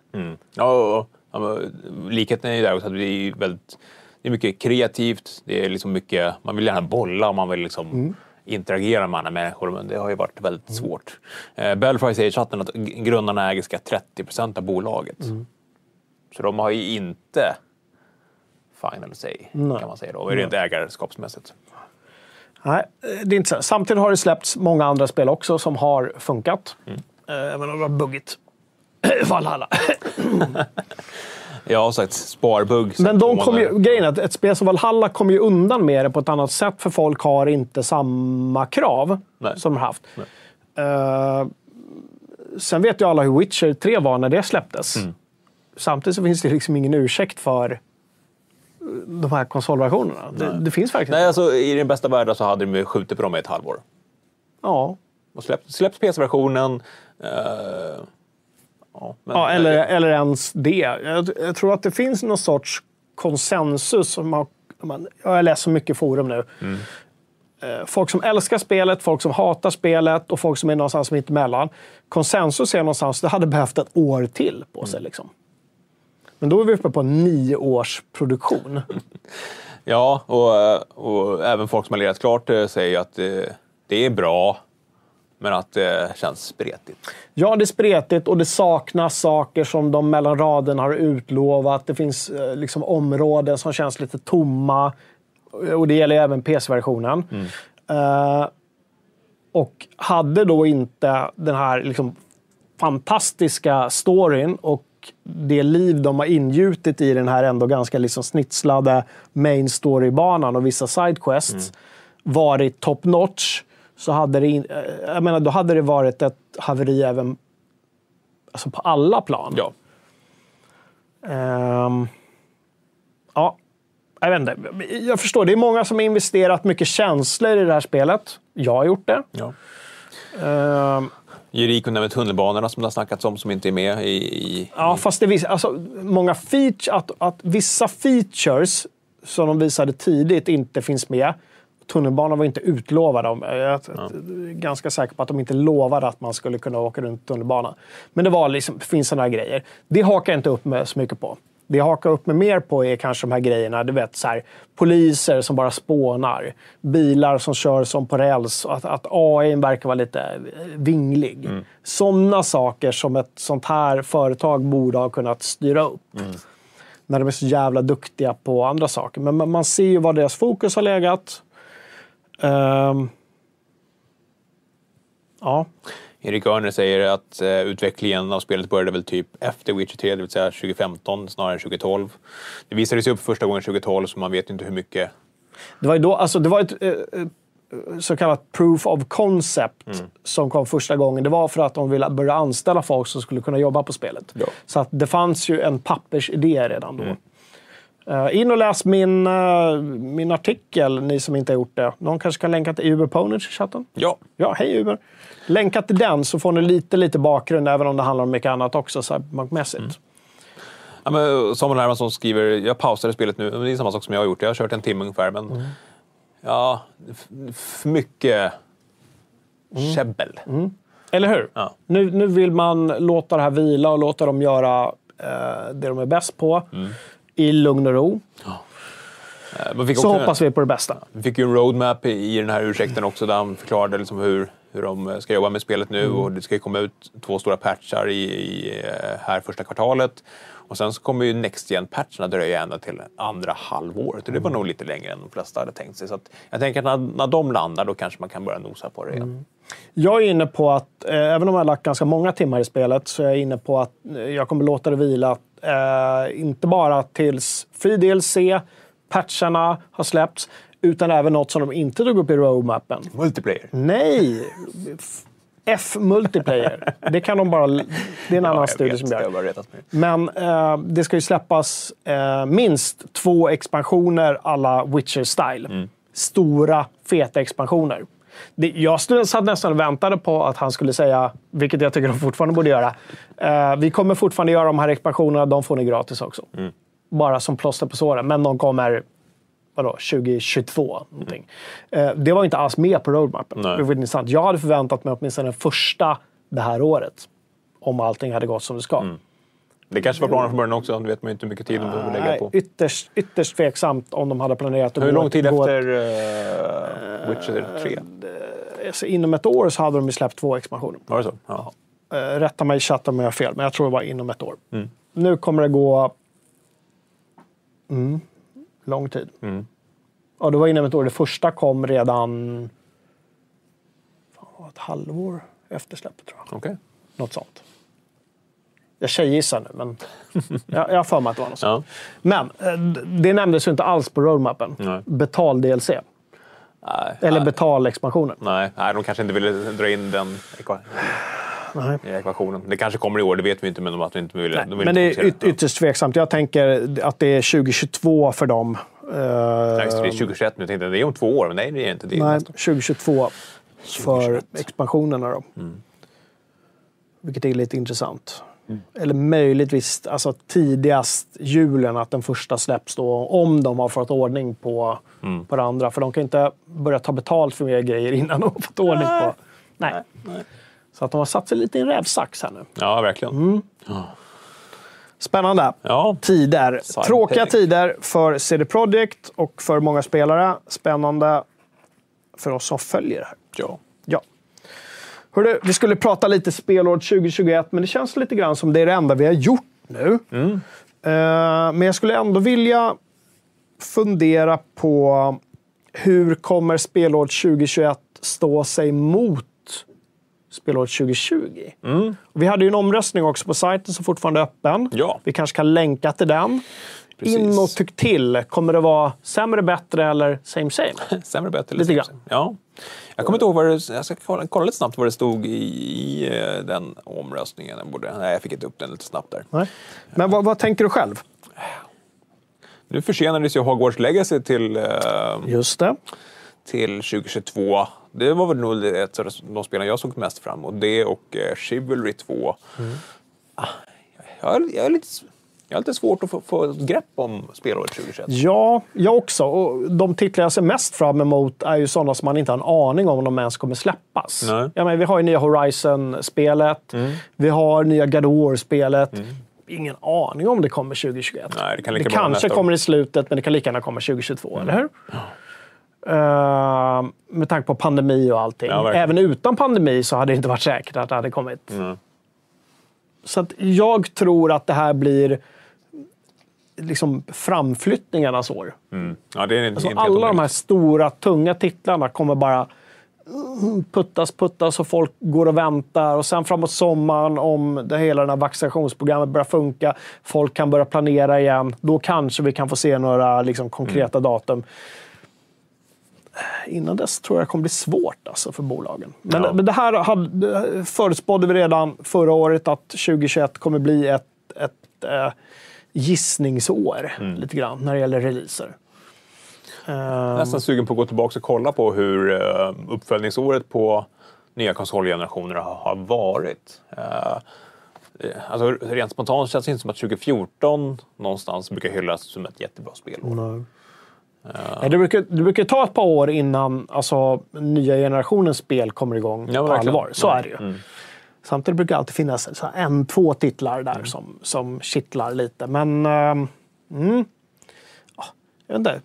Ja, och, ja, men likheten är ju där också att det är väldigt det är mycket kreativt. Det är liksom mycket, man vill gärna bolla och man vill liksom interagera med andra människor, men det har ju varit väldigt svårt. Eh, Belfry säger i chatten att grundarna äger ska 30 procent av bolaget. Så de har ju inte final say, kan man säga då, rent ägarskapsmässigt. Nej, eh, det är inte så. Samtidigt har det släppts många andra spel också som har funkat. Eh, Även om det var buggigt. Valhalla. Jag har sagt sparbugg. Men de kom ju, grejen är att ett spel som Valhalla kom ju undan med det på ett annat sätt för folk har inte samma krav Nej. som de har haft. Eh, sen vet ju alla hur Witcher 3 var när det släpptes. Mm. Samtidigt så finns det liksom ingen ursäkt för eh, de här konsolversionerna. Det, det finns verkligen Nej, alltså, I den bästa världen så hade de ju skjutit på dem i ett halvår. Ja. Och släppt, släppt PC-versionen. eh, ja, men, Ja, eller, eller ens det. Jag, jag tror att det finns någon sorts konsensus. Som man, man, jag så mycket forum nu. Eh, Folk som älskar spelet, folk som hatar spelet och folk som är någonstans mitt emellan. Konsensus är någonstans, det hade behövt ett år till på sig. Liksom. Men då är vi uppe på nio års produktion. Ja, och, och även folk som har lirat klart eh, säger att eh, det är bra, men att det känns spretigt. Ja, det är spretigt och det saknas saker som de mellan raderna har utlovat. Det finns eh, liksom områden som känns lite tomma. Och det gäller även PC-versionen. Eh, och hade då inte den här liksom fantastiska storyn och det liv de har ingjutit i den här ändå ganska liksom snitslade main story-banan och vissa sidequests varit top notch så hade det, in, eh, jag menar, då hade det varit ett haveri även alltså på alla plan. Ja. Ehm, ja, jag vet inte. Jag förstår, det är många som har investerat mycket känslor i det här spelet. Jag har gjort det. ja. Ehm, Jericho nämner tunnelbanorna som det har snackats om som inte är med i... i Ja, fast det visar, alltså, många feature, att, att vissa features som de visade tidigt inte finns med. Tunnelbanan var inte utlovad. Jag är ganska säker på att de inte lovade att man skulle kunna åka runt tunnelbanan. Men det var liksom, finns sådana grejer. Det hakar jag inte upp mig så mycket på. Det jag hakar upp mig mer på är kanske de här grejerna, du vet så här, poliser som bara spånar, bilar som kör som på räls, att, att AI verkar vara lite eh, vinglig. Sådana saker som ett sånt här företag borde ha kunnat styra upp. När de är så jävla duktiga på andra saker. Men man- man ser ju var deras fokus har legat. Ehm, ja. Erik Örner säger att eh, utvecklingen av spelet började väl typ efter Witcher 3, det vill säga 2015 snarare än 2012. Det visade sig upp första gången 2012, så man vet inte hur mycket. Det var ju då, alltså det var ett eh, eh, så kallat proof of concept som kom första gången. Det var för att de ville börja anställa folk som skulle kunna jobba på spelet. Ja. Så att det fanns ju en pappersidé redan då. Eh, in och läs min, eh, min artikel, ni som inte har gjort det. Någon kanske kan länka till Uber Ponage i chatten? Ja, Ja, hej Uber. Länka till den så får ni lite, lite bakgrund, även om det handlar om mycket annat också, cyberpunkmässigt. Ja, men Samuel Hermansson skriver, jag pausade spelet nu. Det är samma sak som jag har gjort. Jag har kört en timme ungefär, men ja, f- för mycket käbbel. Eller hur? Ja. Nu, nu vill man låta det här vila och låta dem göra eh, det de är bäst på i lugn och ro. Eh, Man fick Så hoppas vi på det bästa. Vi fick ju en roadmap i- den här ursäkten också där han förklarade liksom hur, hur de ska jobba med spelet nu och det ska ju komma ut två stora patchar i, i eh, här första kvartalet. Och sen så kommer ju Next Gen-patcherna dröja ända till andra halvåret och det var nog lite längre än de flesta hade tänkt sig. Så jag tänker att när, när de landar då kanske man kan börja nosa på det igen. Jag är inne på att, eh, även om jag har lagt ganska många timmar i spelet, så är jag inne på att eh, jag kommer låta det vila. Eh, inte bara tills Free DLC, patcharna har släppts, utan även något som de inte tog upp i roadmappen. Multiplayer. Nej! F-multiplayer. Det kan de bara... Det är en annan studie vet, som jag gör. Men eh, det ska ju släppas eh, minst två expansioner alla Witcher-style. Stora, feta expansioner. Jag satt nästan och väntade på att han skulle säga, vilket jag tycker de fortfarande borde göra. Eh, vi kommer fortfarande göra de här expansionerna, de får ni gratis också. Mm. Bara som plåster på såren. Men de kommer vadå, 2022. Någonting. Eh, det var inte alls med på roadmappen. Nej. Det var intressant. Jag hade förväntat mig åtminstone den första det här året. Om allting hade gått som det ska. Det kanske var planen från början också. Det vet man ju inte hur mycket tid de behöver lägga på. ytterst, ytterst tveksamt om de hade planerat att Hur lång tid efter uh, Witcher 3? alltså, Inom ett år så hade de ju släppt två expansioner. Var det så? Ja. Uh, rätta mig i chatten om jag har fel, men jag tror det var inom ett år. Mm. Nu kommer det gå... Mm, lång tid. Mm. Ja, det var inom ett år. Det första kom redan... Fan, ett halvår efter släppet, tror jag. Okej. Något sånt. Jag tjejgissar nu, men jag, jag har för mig att det var något sånt. Ja. Men eh, det nämndes ju inte alls på roadmappen. Nej. Betal-DLC. Nej, Eller nej, betal-expansionen. nej, nej, de kanske inte ville dra in den Nej. i ekvationen. Det kanske kommer i år, det vet vi inte, men de att de inte ville. Nej, de ville men det inte är yt- ytterst tveksamt. Jag tänker att det är 2022 för dem. Eh, Nej, det, det är 2021 nu. Tänkte, det är om två år, men nej, det är inte. Det nej, nästa år. 2022 för 2021. expansionerna. Då. Mm. Vilket är lite intressant. Mm. Eller möjligtvis alltså, tidigast julen att den första släpps då, om de har fått ordning på, Mm. på det andra. För de kan inte börja ta betalt för mer grejer innan de har fått ordning på... Nej. Så att de har satt sig lite i en rävsax här nu. Ja, verkligen. Mm. Spännande. Ja, Tider. Cyberpunk. Tråkiga tider för CD Projekt och för många spelare. Spännande för oss som följer det här. ja. Ja. Hörru, vi skulle prata lite spelår 2021, men det känns lite grann som det är det enda vi har gjort nu. Mm. Eh, men jag skulle ändå vilja fundera på hur kommer spelår 2021 stå sig mot spelåret 2020? Mm. Vi hade ju en omröstning också på sajten som fortfarande är öppen. Ja. Vi kanske kan länka till den. Precis. In och tyck till. Kommer det vara sämre, bättre eller same same? Sämre, bättre. Lite eller grann. Ja. Jag kommer inte ihåg vad det... Jag ska kolla, kolla lite snabbt vad det stod i, i eh, den omröstningen. Jag, borde, nej, jag fick inte upp den lite snabbt där. Nej. Men vad, vad tänker du själv? Nu försenades ju Hogwarts Legacy till, eh, Just det. till 2022. Det var väl nog ett av de spelen jag såg mest fram emot. Det och eh, Chivalry 2. Ah, jag, jag, har lite, jag har lite svårt att få, få ett grepp om spelåret 2021. Ja, jag också. Och de titlar jag ser mest fram emot är ju sådana som man inte har en aning om de ens kommer släppas. Nej. Ja, men vi har ju nya Horizon-spelet. Vi har nya God of War-spelet. Ingen aning om det kommer 2021. Nej, det kan det kanske kommer i slutet, men det kan lika gärna komma 2022, eller hur? Eh, med tanke på pandemi och allting. Ja. Även utan pandemi så hade det inte varit säkert att det hade kommit. Så att jag tror att det här blir liksom framflyttningarnas år. Ja, det är en, Alltså inte helt alla de här stora, tunga titlarna kommer bara mm, puttas, puttas och folk går och väntar. Och sen framåt sommaren, om det hela det här vaccinationsprogrammet börjar funka, folk kan börja planera igen, då kanske vi kan få se några liksom, konkreta datum. Innan dess tror jag det kommer bli svårt alltså, för bolagen. Men, Ja. men det här hade, förutspådde vi redan förra året att 2021 kommer bli ett, ett eh, gissningsår, lite grann, när det gäller releaser. Nästan sugen på att gå tillbaka och kolla på hur eh, uppföljningsåret på nya konsolgenerationer har, varit. Eh, eh, alltså, rent spontant känns det inte som att 2014 någonstans brukar hyllas som ett jättebra spelår. Nej, det, brukar, det brukar ta ett par år innan alltså, nya generationens spel kommer igång Ja, på verkligen. allvar. Så Ja. är det ju. Samtidigt brukar det alltid finnas en, två titlar där som, som kittlar lite. Men... ehm, mm, ja, jag vet inte.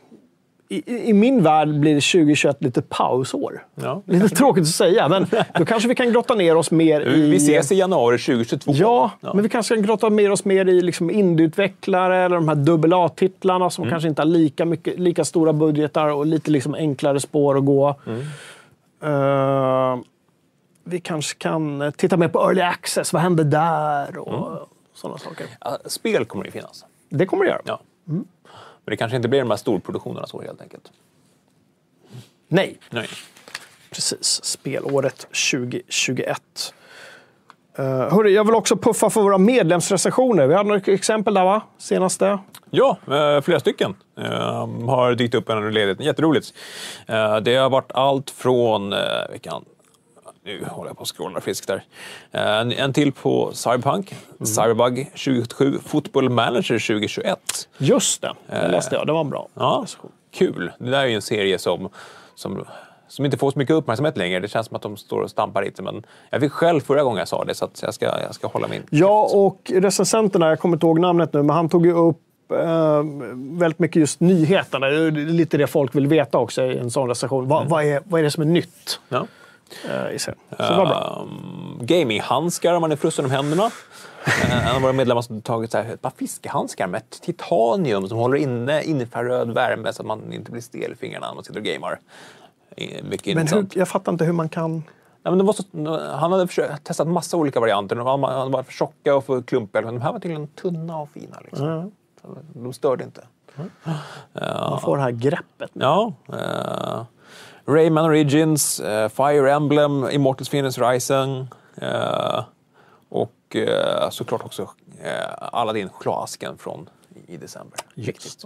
I, i- min värld blir det 2021 lite pausår. Ja. Lite tråkigt att säga, men då kanske vi kan grotta ner oss mer i... Vi ses i januari 2022. Ja, men vi kanske kan grotta ner oss mer i liksom indieutvecklare eller de här dubbel A-titlarna som kanske inte har lika, mycket, lika stora budgetar och lite liksom enklare spår att gå. Eh, vi kanske kan eh, titta mer på early access. Vad händer där? Och sådana saker. Ja, spel kommer det ju finnas. Det kommer det göra. Ja. Men det kanske inte blir de här storproduktionerna så helt enkelt. Nej, Nej. precis. Spelåret 2021. Uh, hörru, jag vill också puffa för våra medlemsrecensioner. Vi hade några exempel där, va? Senaste. Ja, eh, flera stycken eh, har dykt upp under ledigheten. Jätteroligt. Eh, det har varit allt från... Eh, vilkan, nu håller jag på att scrolla friskt där. Eh, en, en till på Cyberpunk, Cyberbug 2077, Football Manager 2021. Just det, det läste jag. Det var en bra. Ja, kul. Det där är ju en serie som, som, som inte får så mycket uppmärksamhet längre. Det känns som att de står och stampar lite. Men jag fick själv förra gången jag sa det, så jag, ska, jag ska hålla min Ja, och recensenterna, jag kommer inte ihåg namnet nu, men han tog ju upp eh, väldigt mycket just nyheterna. Det är lite det folk vill veta också i en sån recension. Vad, vad, är, vad är det som är nytt Ja. Eh, i? Så det var bra. Um, gaminghandskar om man är frusen om händerna. Eh, en av våra medlemmar som tagit så här, ett par fiskehandskar med titanium som håller inne infraröd värme så att man inte blir stel i fingrarna när man sitter och gamer. Mycket Men hur, jag fattar inte hur man kan... Nej, men så, han hade försökt, testat massa olika varianter. De var, för tjocka och för klumpiga. Men de här var tydligen tunna och fina. Liksom. Så De störde inte. Man får det här greppet. Ja. Uh, Rayman Origins, eh, Fire Emblem, Immortals Phoenix Rising eh, och eh, såklart också uh, Aladdin chokladasken från i december. Viktigt.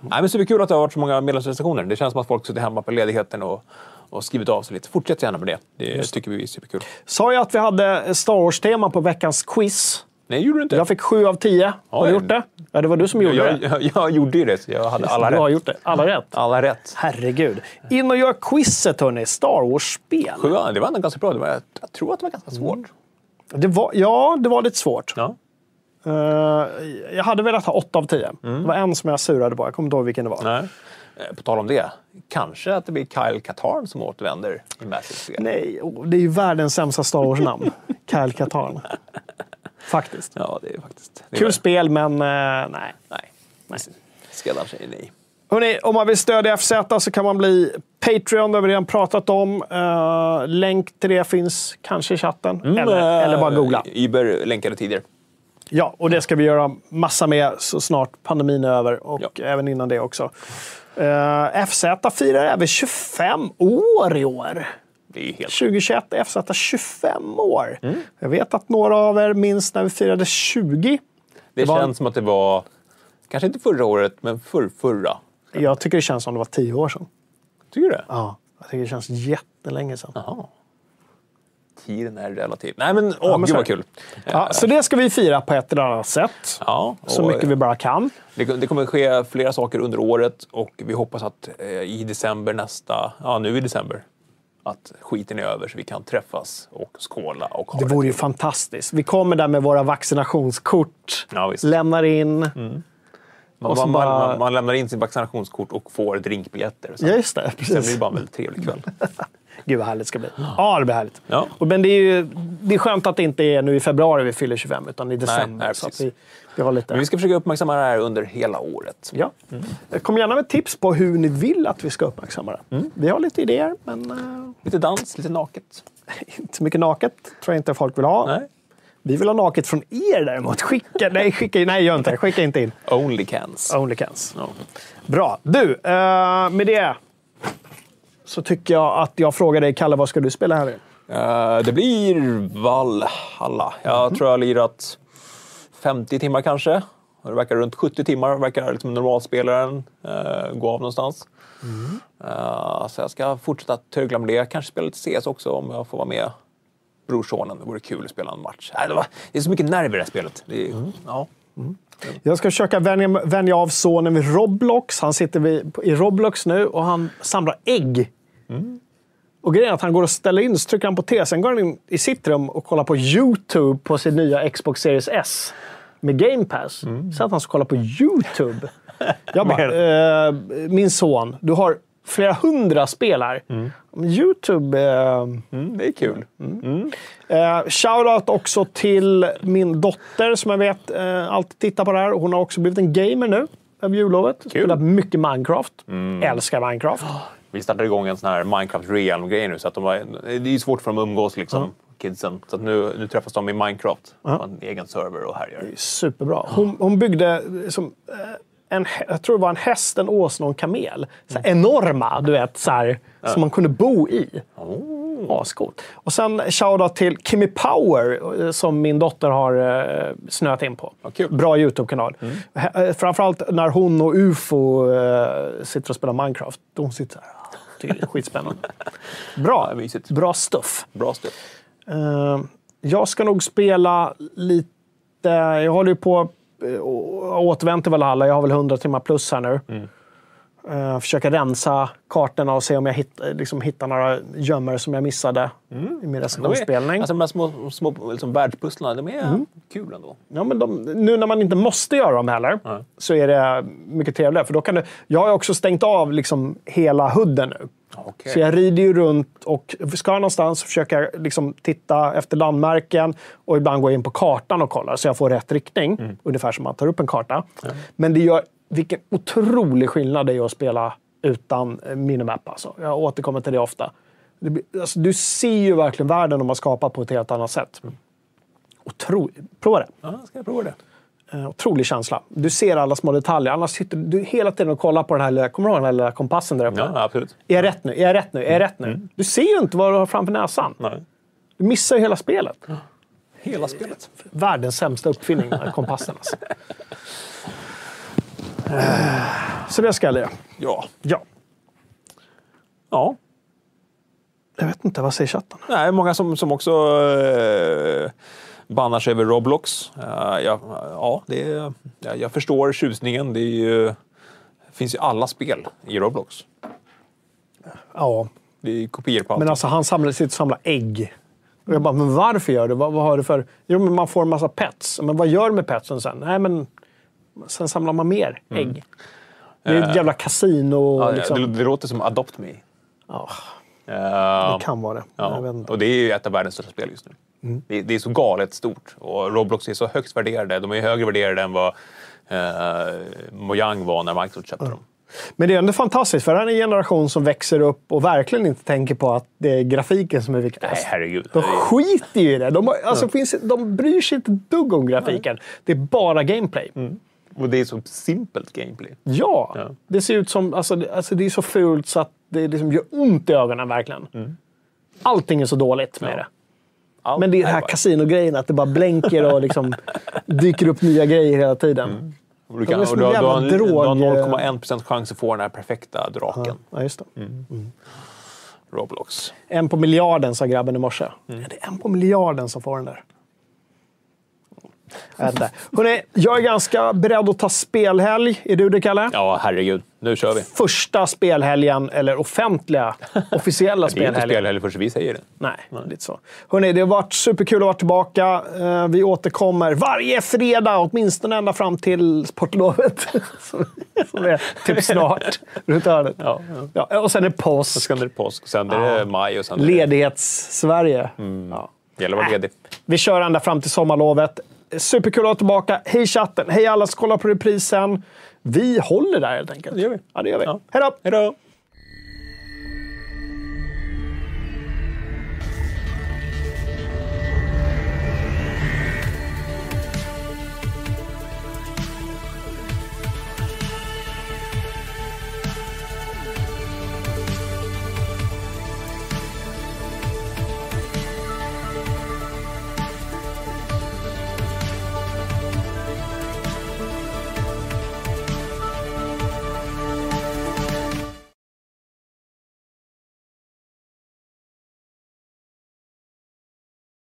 Nej, men superkul att det har varit så många medlemsrecensioner. Det känns som att folk sitter hemma på ledigheten och, och skrivit av sig lite. Fortsätt gärna med det. Det tycker vi är superkul. Sa jag att vi hade Star Wars-tema på veckans quiz? Nej, gjorde du inte? Jag fick sju av tio. Har du gjort det? Ja, det var du som gjorde jag, det. jag, jag gjorde ju det, så jag hade alla du har rätt. gjort det. Alla rätt. Alla rätt. Herregud. In och gör quizet hörni. Star Wars-spel. Sju, det var ändå ganska bra. Det var, jag tror att det var ganska svårt. Det var, ja, det var lite svårt. Ja. Eh, jag hade velat ha åtta av tio. Det var en som jag surade på. Jag kommer inte ihåg vilken det var. Nej. Eh, På tal om det, kanske att det blir Kyle Katarn som återvänder i Massive. Nej, det är ju världens sämsta Star Wars-namn. Kyle Katarn. Faktiskt. Ja, det är faktiskt... Det är Kul väl- spel, men eh, nej. Nej. nej. Skräddaren säger nej. Hörrni, om man vill stödja FZ så kan man bli Patreon, det har vi redan pratat om. Eh, länk till det finns kanske i chatten. eller, Eh, eller bara googla. Uber länkade tidigare. Ja, och det ska vi göra massa med så snart pandemin är över och Ja. även innan det också. Uh, FZ firar även 25 år i år. Det är helt... 2021 är FZ 25 år. Mm. Jag vet att några av er minns när vi firade 20. Det, var- känns som att det var, kanske inte förra året, men för, förra. Jag tycker det känns som det var 10 år sedan. Tycker du det? Ja, jag tycker det känns jättelänge sedan. Jaha. Tiden är relativ. Nej, men åh, Ja, men gud vad det. kul. Ja, så det ska vi fira på ett eller annat sätt. Ja, Så mycket vi bara kan. Det, det kommer ske flera saker under året och vi hoppas att eh, i december nästa, ja nu i december, att skiten är över så vi kan träffas och skåla och ha Det det vore ju fantastiskt. Vi kommer där med våra vaccinationskort. Ja, lämnar in. man, och så man, bara- man, man lämnar in sin vaccinationskort och får drinkbiljetter. Sen, Ja, just det. sen blir Precis. det bara en väldigt trevlig kväll. Gud vad härligt det ska bli. Ja, det blir härligt. Ja. Och, men det är ju det är skönt att det inte är nu i februari vi fyller 25, utan i december. nej, så att precis. vi, vi har lite... Men vi ska försöka uppmärksamma det här under hela året. Ja. Kom gärna med tips på hur ni vill att vi ska uppmärksamma det. Mm. Vi har lite idéer, men eh, Lite dans, lite naket. inte så mycket naket. tror jag inte folk vill ha. Nej. Vi vill ha naket från er däremot. Skicka, nej, skicka, nej, gör inte. Skicka inte in. Only cans. Only cans. Bra. Du, eh, med det så tycker jag att jag frågar dig, Kalle, vad ska du spela här i? Eh, det blir Valhalla. Jag tror jag har lirat 50 timmar kanske. Det verkar runt 70 timmar verkar liksom normalspelaren uh, gå av någonstans. Eh, så jag ska fortsätta tögla med det. Kanske spela lite CS också om jag får vara med brorsonen. Det vore kul att spela en match. Nej, det, var, det är så mycket nerver i det här spelet. Det är, ja. Jag ska försöka vänja, vänja av sonen vid Roblox. Han sitter vid, i Roblox nu och han samlar ägg. Och grejen är att han går och ställer in, så trycker han på T. Sen går han in i sitt rum och kollar på YouTube på sin nya Xbox Series S. Med Game Pass. Så att han ska kolla på YouTube. Jag bara, eh, min son, du har flera hundra spel här. Men YouTube... Eh, Mm, det är kul. Eh, shoutout också till min dotter som jag vet eh, alltid tittar på det här. Hon har också blivit en gamer nu över jullovet. Spelat mycket Minecraft. Älskar Minecraft. Vi startade igång en sån här Minecraft Realm-grej nu. Så att de var, det är svårt för dem att umgås, liksom, kidsen. Så att nu, nu träffas de i Minecraft på en egen server och härjar. Superbra. Hon, hon byggde som, eh, en, jag tror det var en häst, en åsna och en kamel. Så här Enorma, du vet, så här, som man kunde bo i. Ascoolt. Och sen shoutout till Kimmy Power eh, som min dotter har eh, snöat in på. Kul. Bra YouTube-kanal. Eh, Framförallt när hon och UFO sitter och spelar Minecraft. De sitter så här. Tycker det är skitspännande. Bra. Ja. Bra stuff. Bra stöd. Eh, jag ska nog spela lite... Jag håller ju på eh, och återvänt till Valhalla. Jag har väl 100 timmar plus här nu. Eh, försöka rensa kartorna och se om jag hitt, liksom, hittar några gömmor som jag missade i min recensionsspelning. Alltså de här små, små liksom, världspusslarna, de är kul ändå. Ja, men de, nu när man inte måste göra dem heller så är det mycket trevligare. För då kan du, jag har också stängt av liksom hela hudden nu. Okej. Så jag rider ju runt och ska någonstans jag liksom titta efter landmärken och ibland gå in på kartan och kolla så jag får rätt riktning. Mm. Ungefär som man tar upp en karta. Men det gör vilken otrolig skillnad det är att spela utan minimap. Alltså. Jag återkommer till det ofta. Alltså, du ser ju verkligen världen de har skapat på ett helt annat sätt. Mm. Otro, prova det. Ja, ska jag prova det? Eh, otrolig känsla. Du ser alla små detaljer. Annars sitter du hela tiden och kollar på den här lilla, kommer du ihåg den här lilla kompassen där uppe? Ja, absolut. Är jag rätt nu? Är jag rätt nu? Är jag rätt nu? Du ser ju inte vad du har framför näsan. Nej. Du missar ju hela spelet. Hela spelet. Världens sämsta uppfinning, den här kompassen. Alltså. Så det ska jag. Ja. Ja. Ja. Jag vet inte, vad säger chatten? Nej, många som, som också eh, bannar sig över Roblox. Eh, ja, ja, det är, ja, jag förstår tjusningen. Det, är ju, finns ju alla spel i Roblox. Ja, Det är kopior på allt. men alltså han samlar, sitter och samlar ägg. Och jag bara, men varför gör du? Vad, vad har du för... Jo, men man får en massa pets. Men vad gör du med petsen sen? Nej, men sen samlar man mer ägg. Det är ett jävla kasino. ja, liksom. det, det låter som Adopt Me. Ja, Eh, det kan vara det. Ja, och det är ju ett av världens största spel just nu. Det, det är så galet stort och Roblox är så högst värderade. De är högre värderade än vad eh, Mojang var när Microsoft köpte dem. Men det är ändå fantastiskt, för det här är en generation som växer upp och verkligen inte tänker på att det är grafiken som är viktigast. Nej, herregud. De skiter ju i det. De, har, alltså, finns, de bryr sig inte ett dugg om grafiken. Det är bara gameplay. Och det är så simpelt gameplay. Ja, Ja. det ser ut som... Alltså, det- alltså, det är så fult så att det liksom gör ont i ögonen verkligen. Allting är så dåligt med det. Allt Men det är den här kasinogrejen, att det bara blänker och liksom dyker upp nya grejer hela tiden. Och du, kan, är och du, har, du, har, en- du har drog- 0,1% chans att få den här perfekta draken. Ja, just det. Roblox. En på miljarden, sa grabben i morse. Mm. Ja, det är en på miljarden som får den där. Hörrni, jag är ganska beredd att ta spelhelg. Är du det, Kalle? Ja, herregud. Nu kör vi. Första spelhelgen, eller offentliga, officiella Det är inte spelhelgen. spelhelg förrän vi säger det. Nej, lite så. Hörrni, det har varit superkul att vara tillbaka. Eh, Vi återkommer varje fredag, åtminstone ända fram till sportlovet. Som är typ snart. Runt hörnet. Ja, Ja, och sen är det påsk. Sen är det påsk, sen är det maj och sen. Ledighets-Sverige. Ja. Det gäller att vara ledig. Vi kör ända fram till sommarlovet. Superkul att vara tillbaka. Hej chatten! Hej alla som kollar på reprisen. Vi håller där helt enkelt. Det gör vi. Ja, det gör vi. Ja. Hej då! Hej då!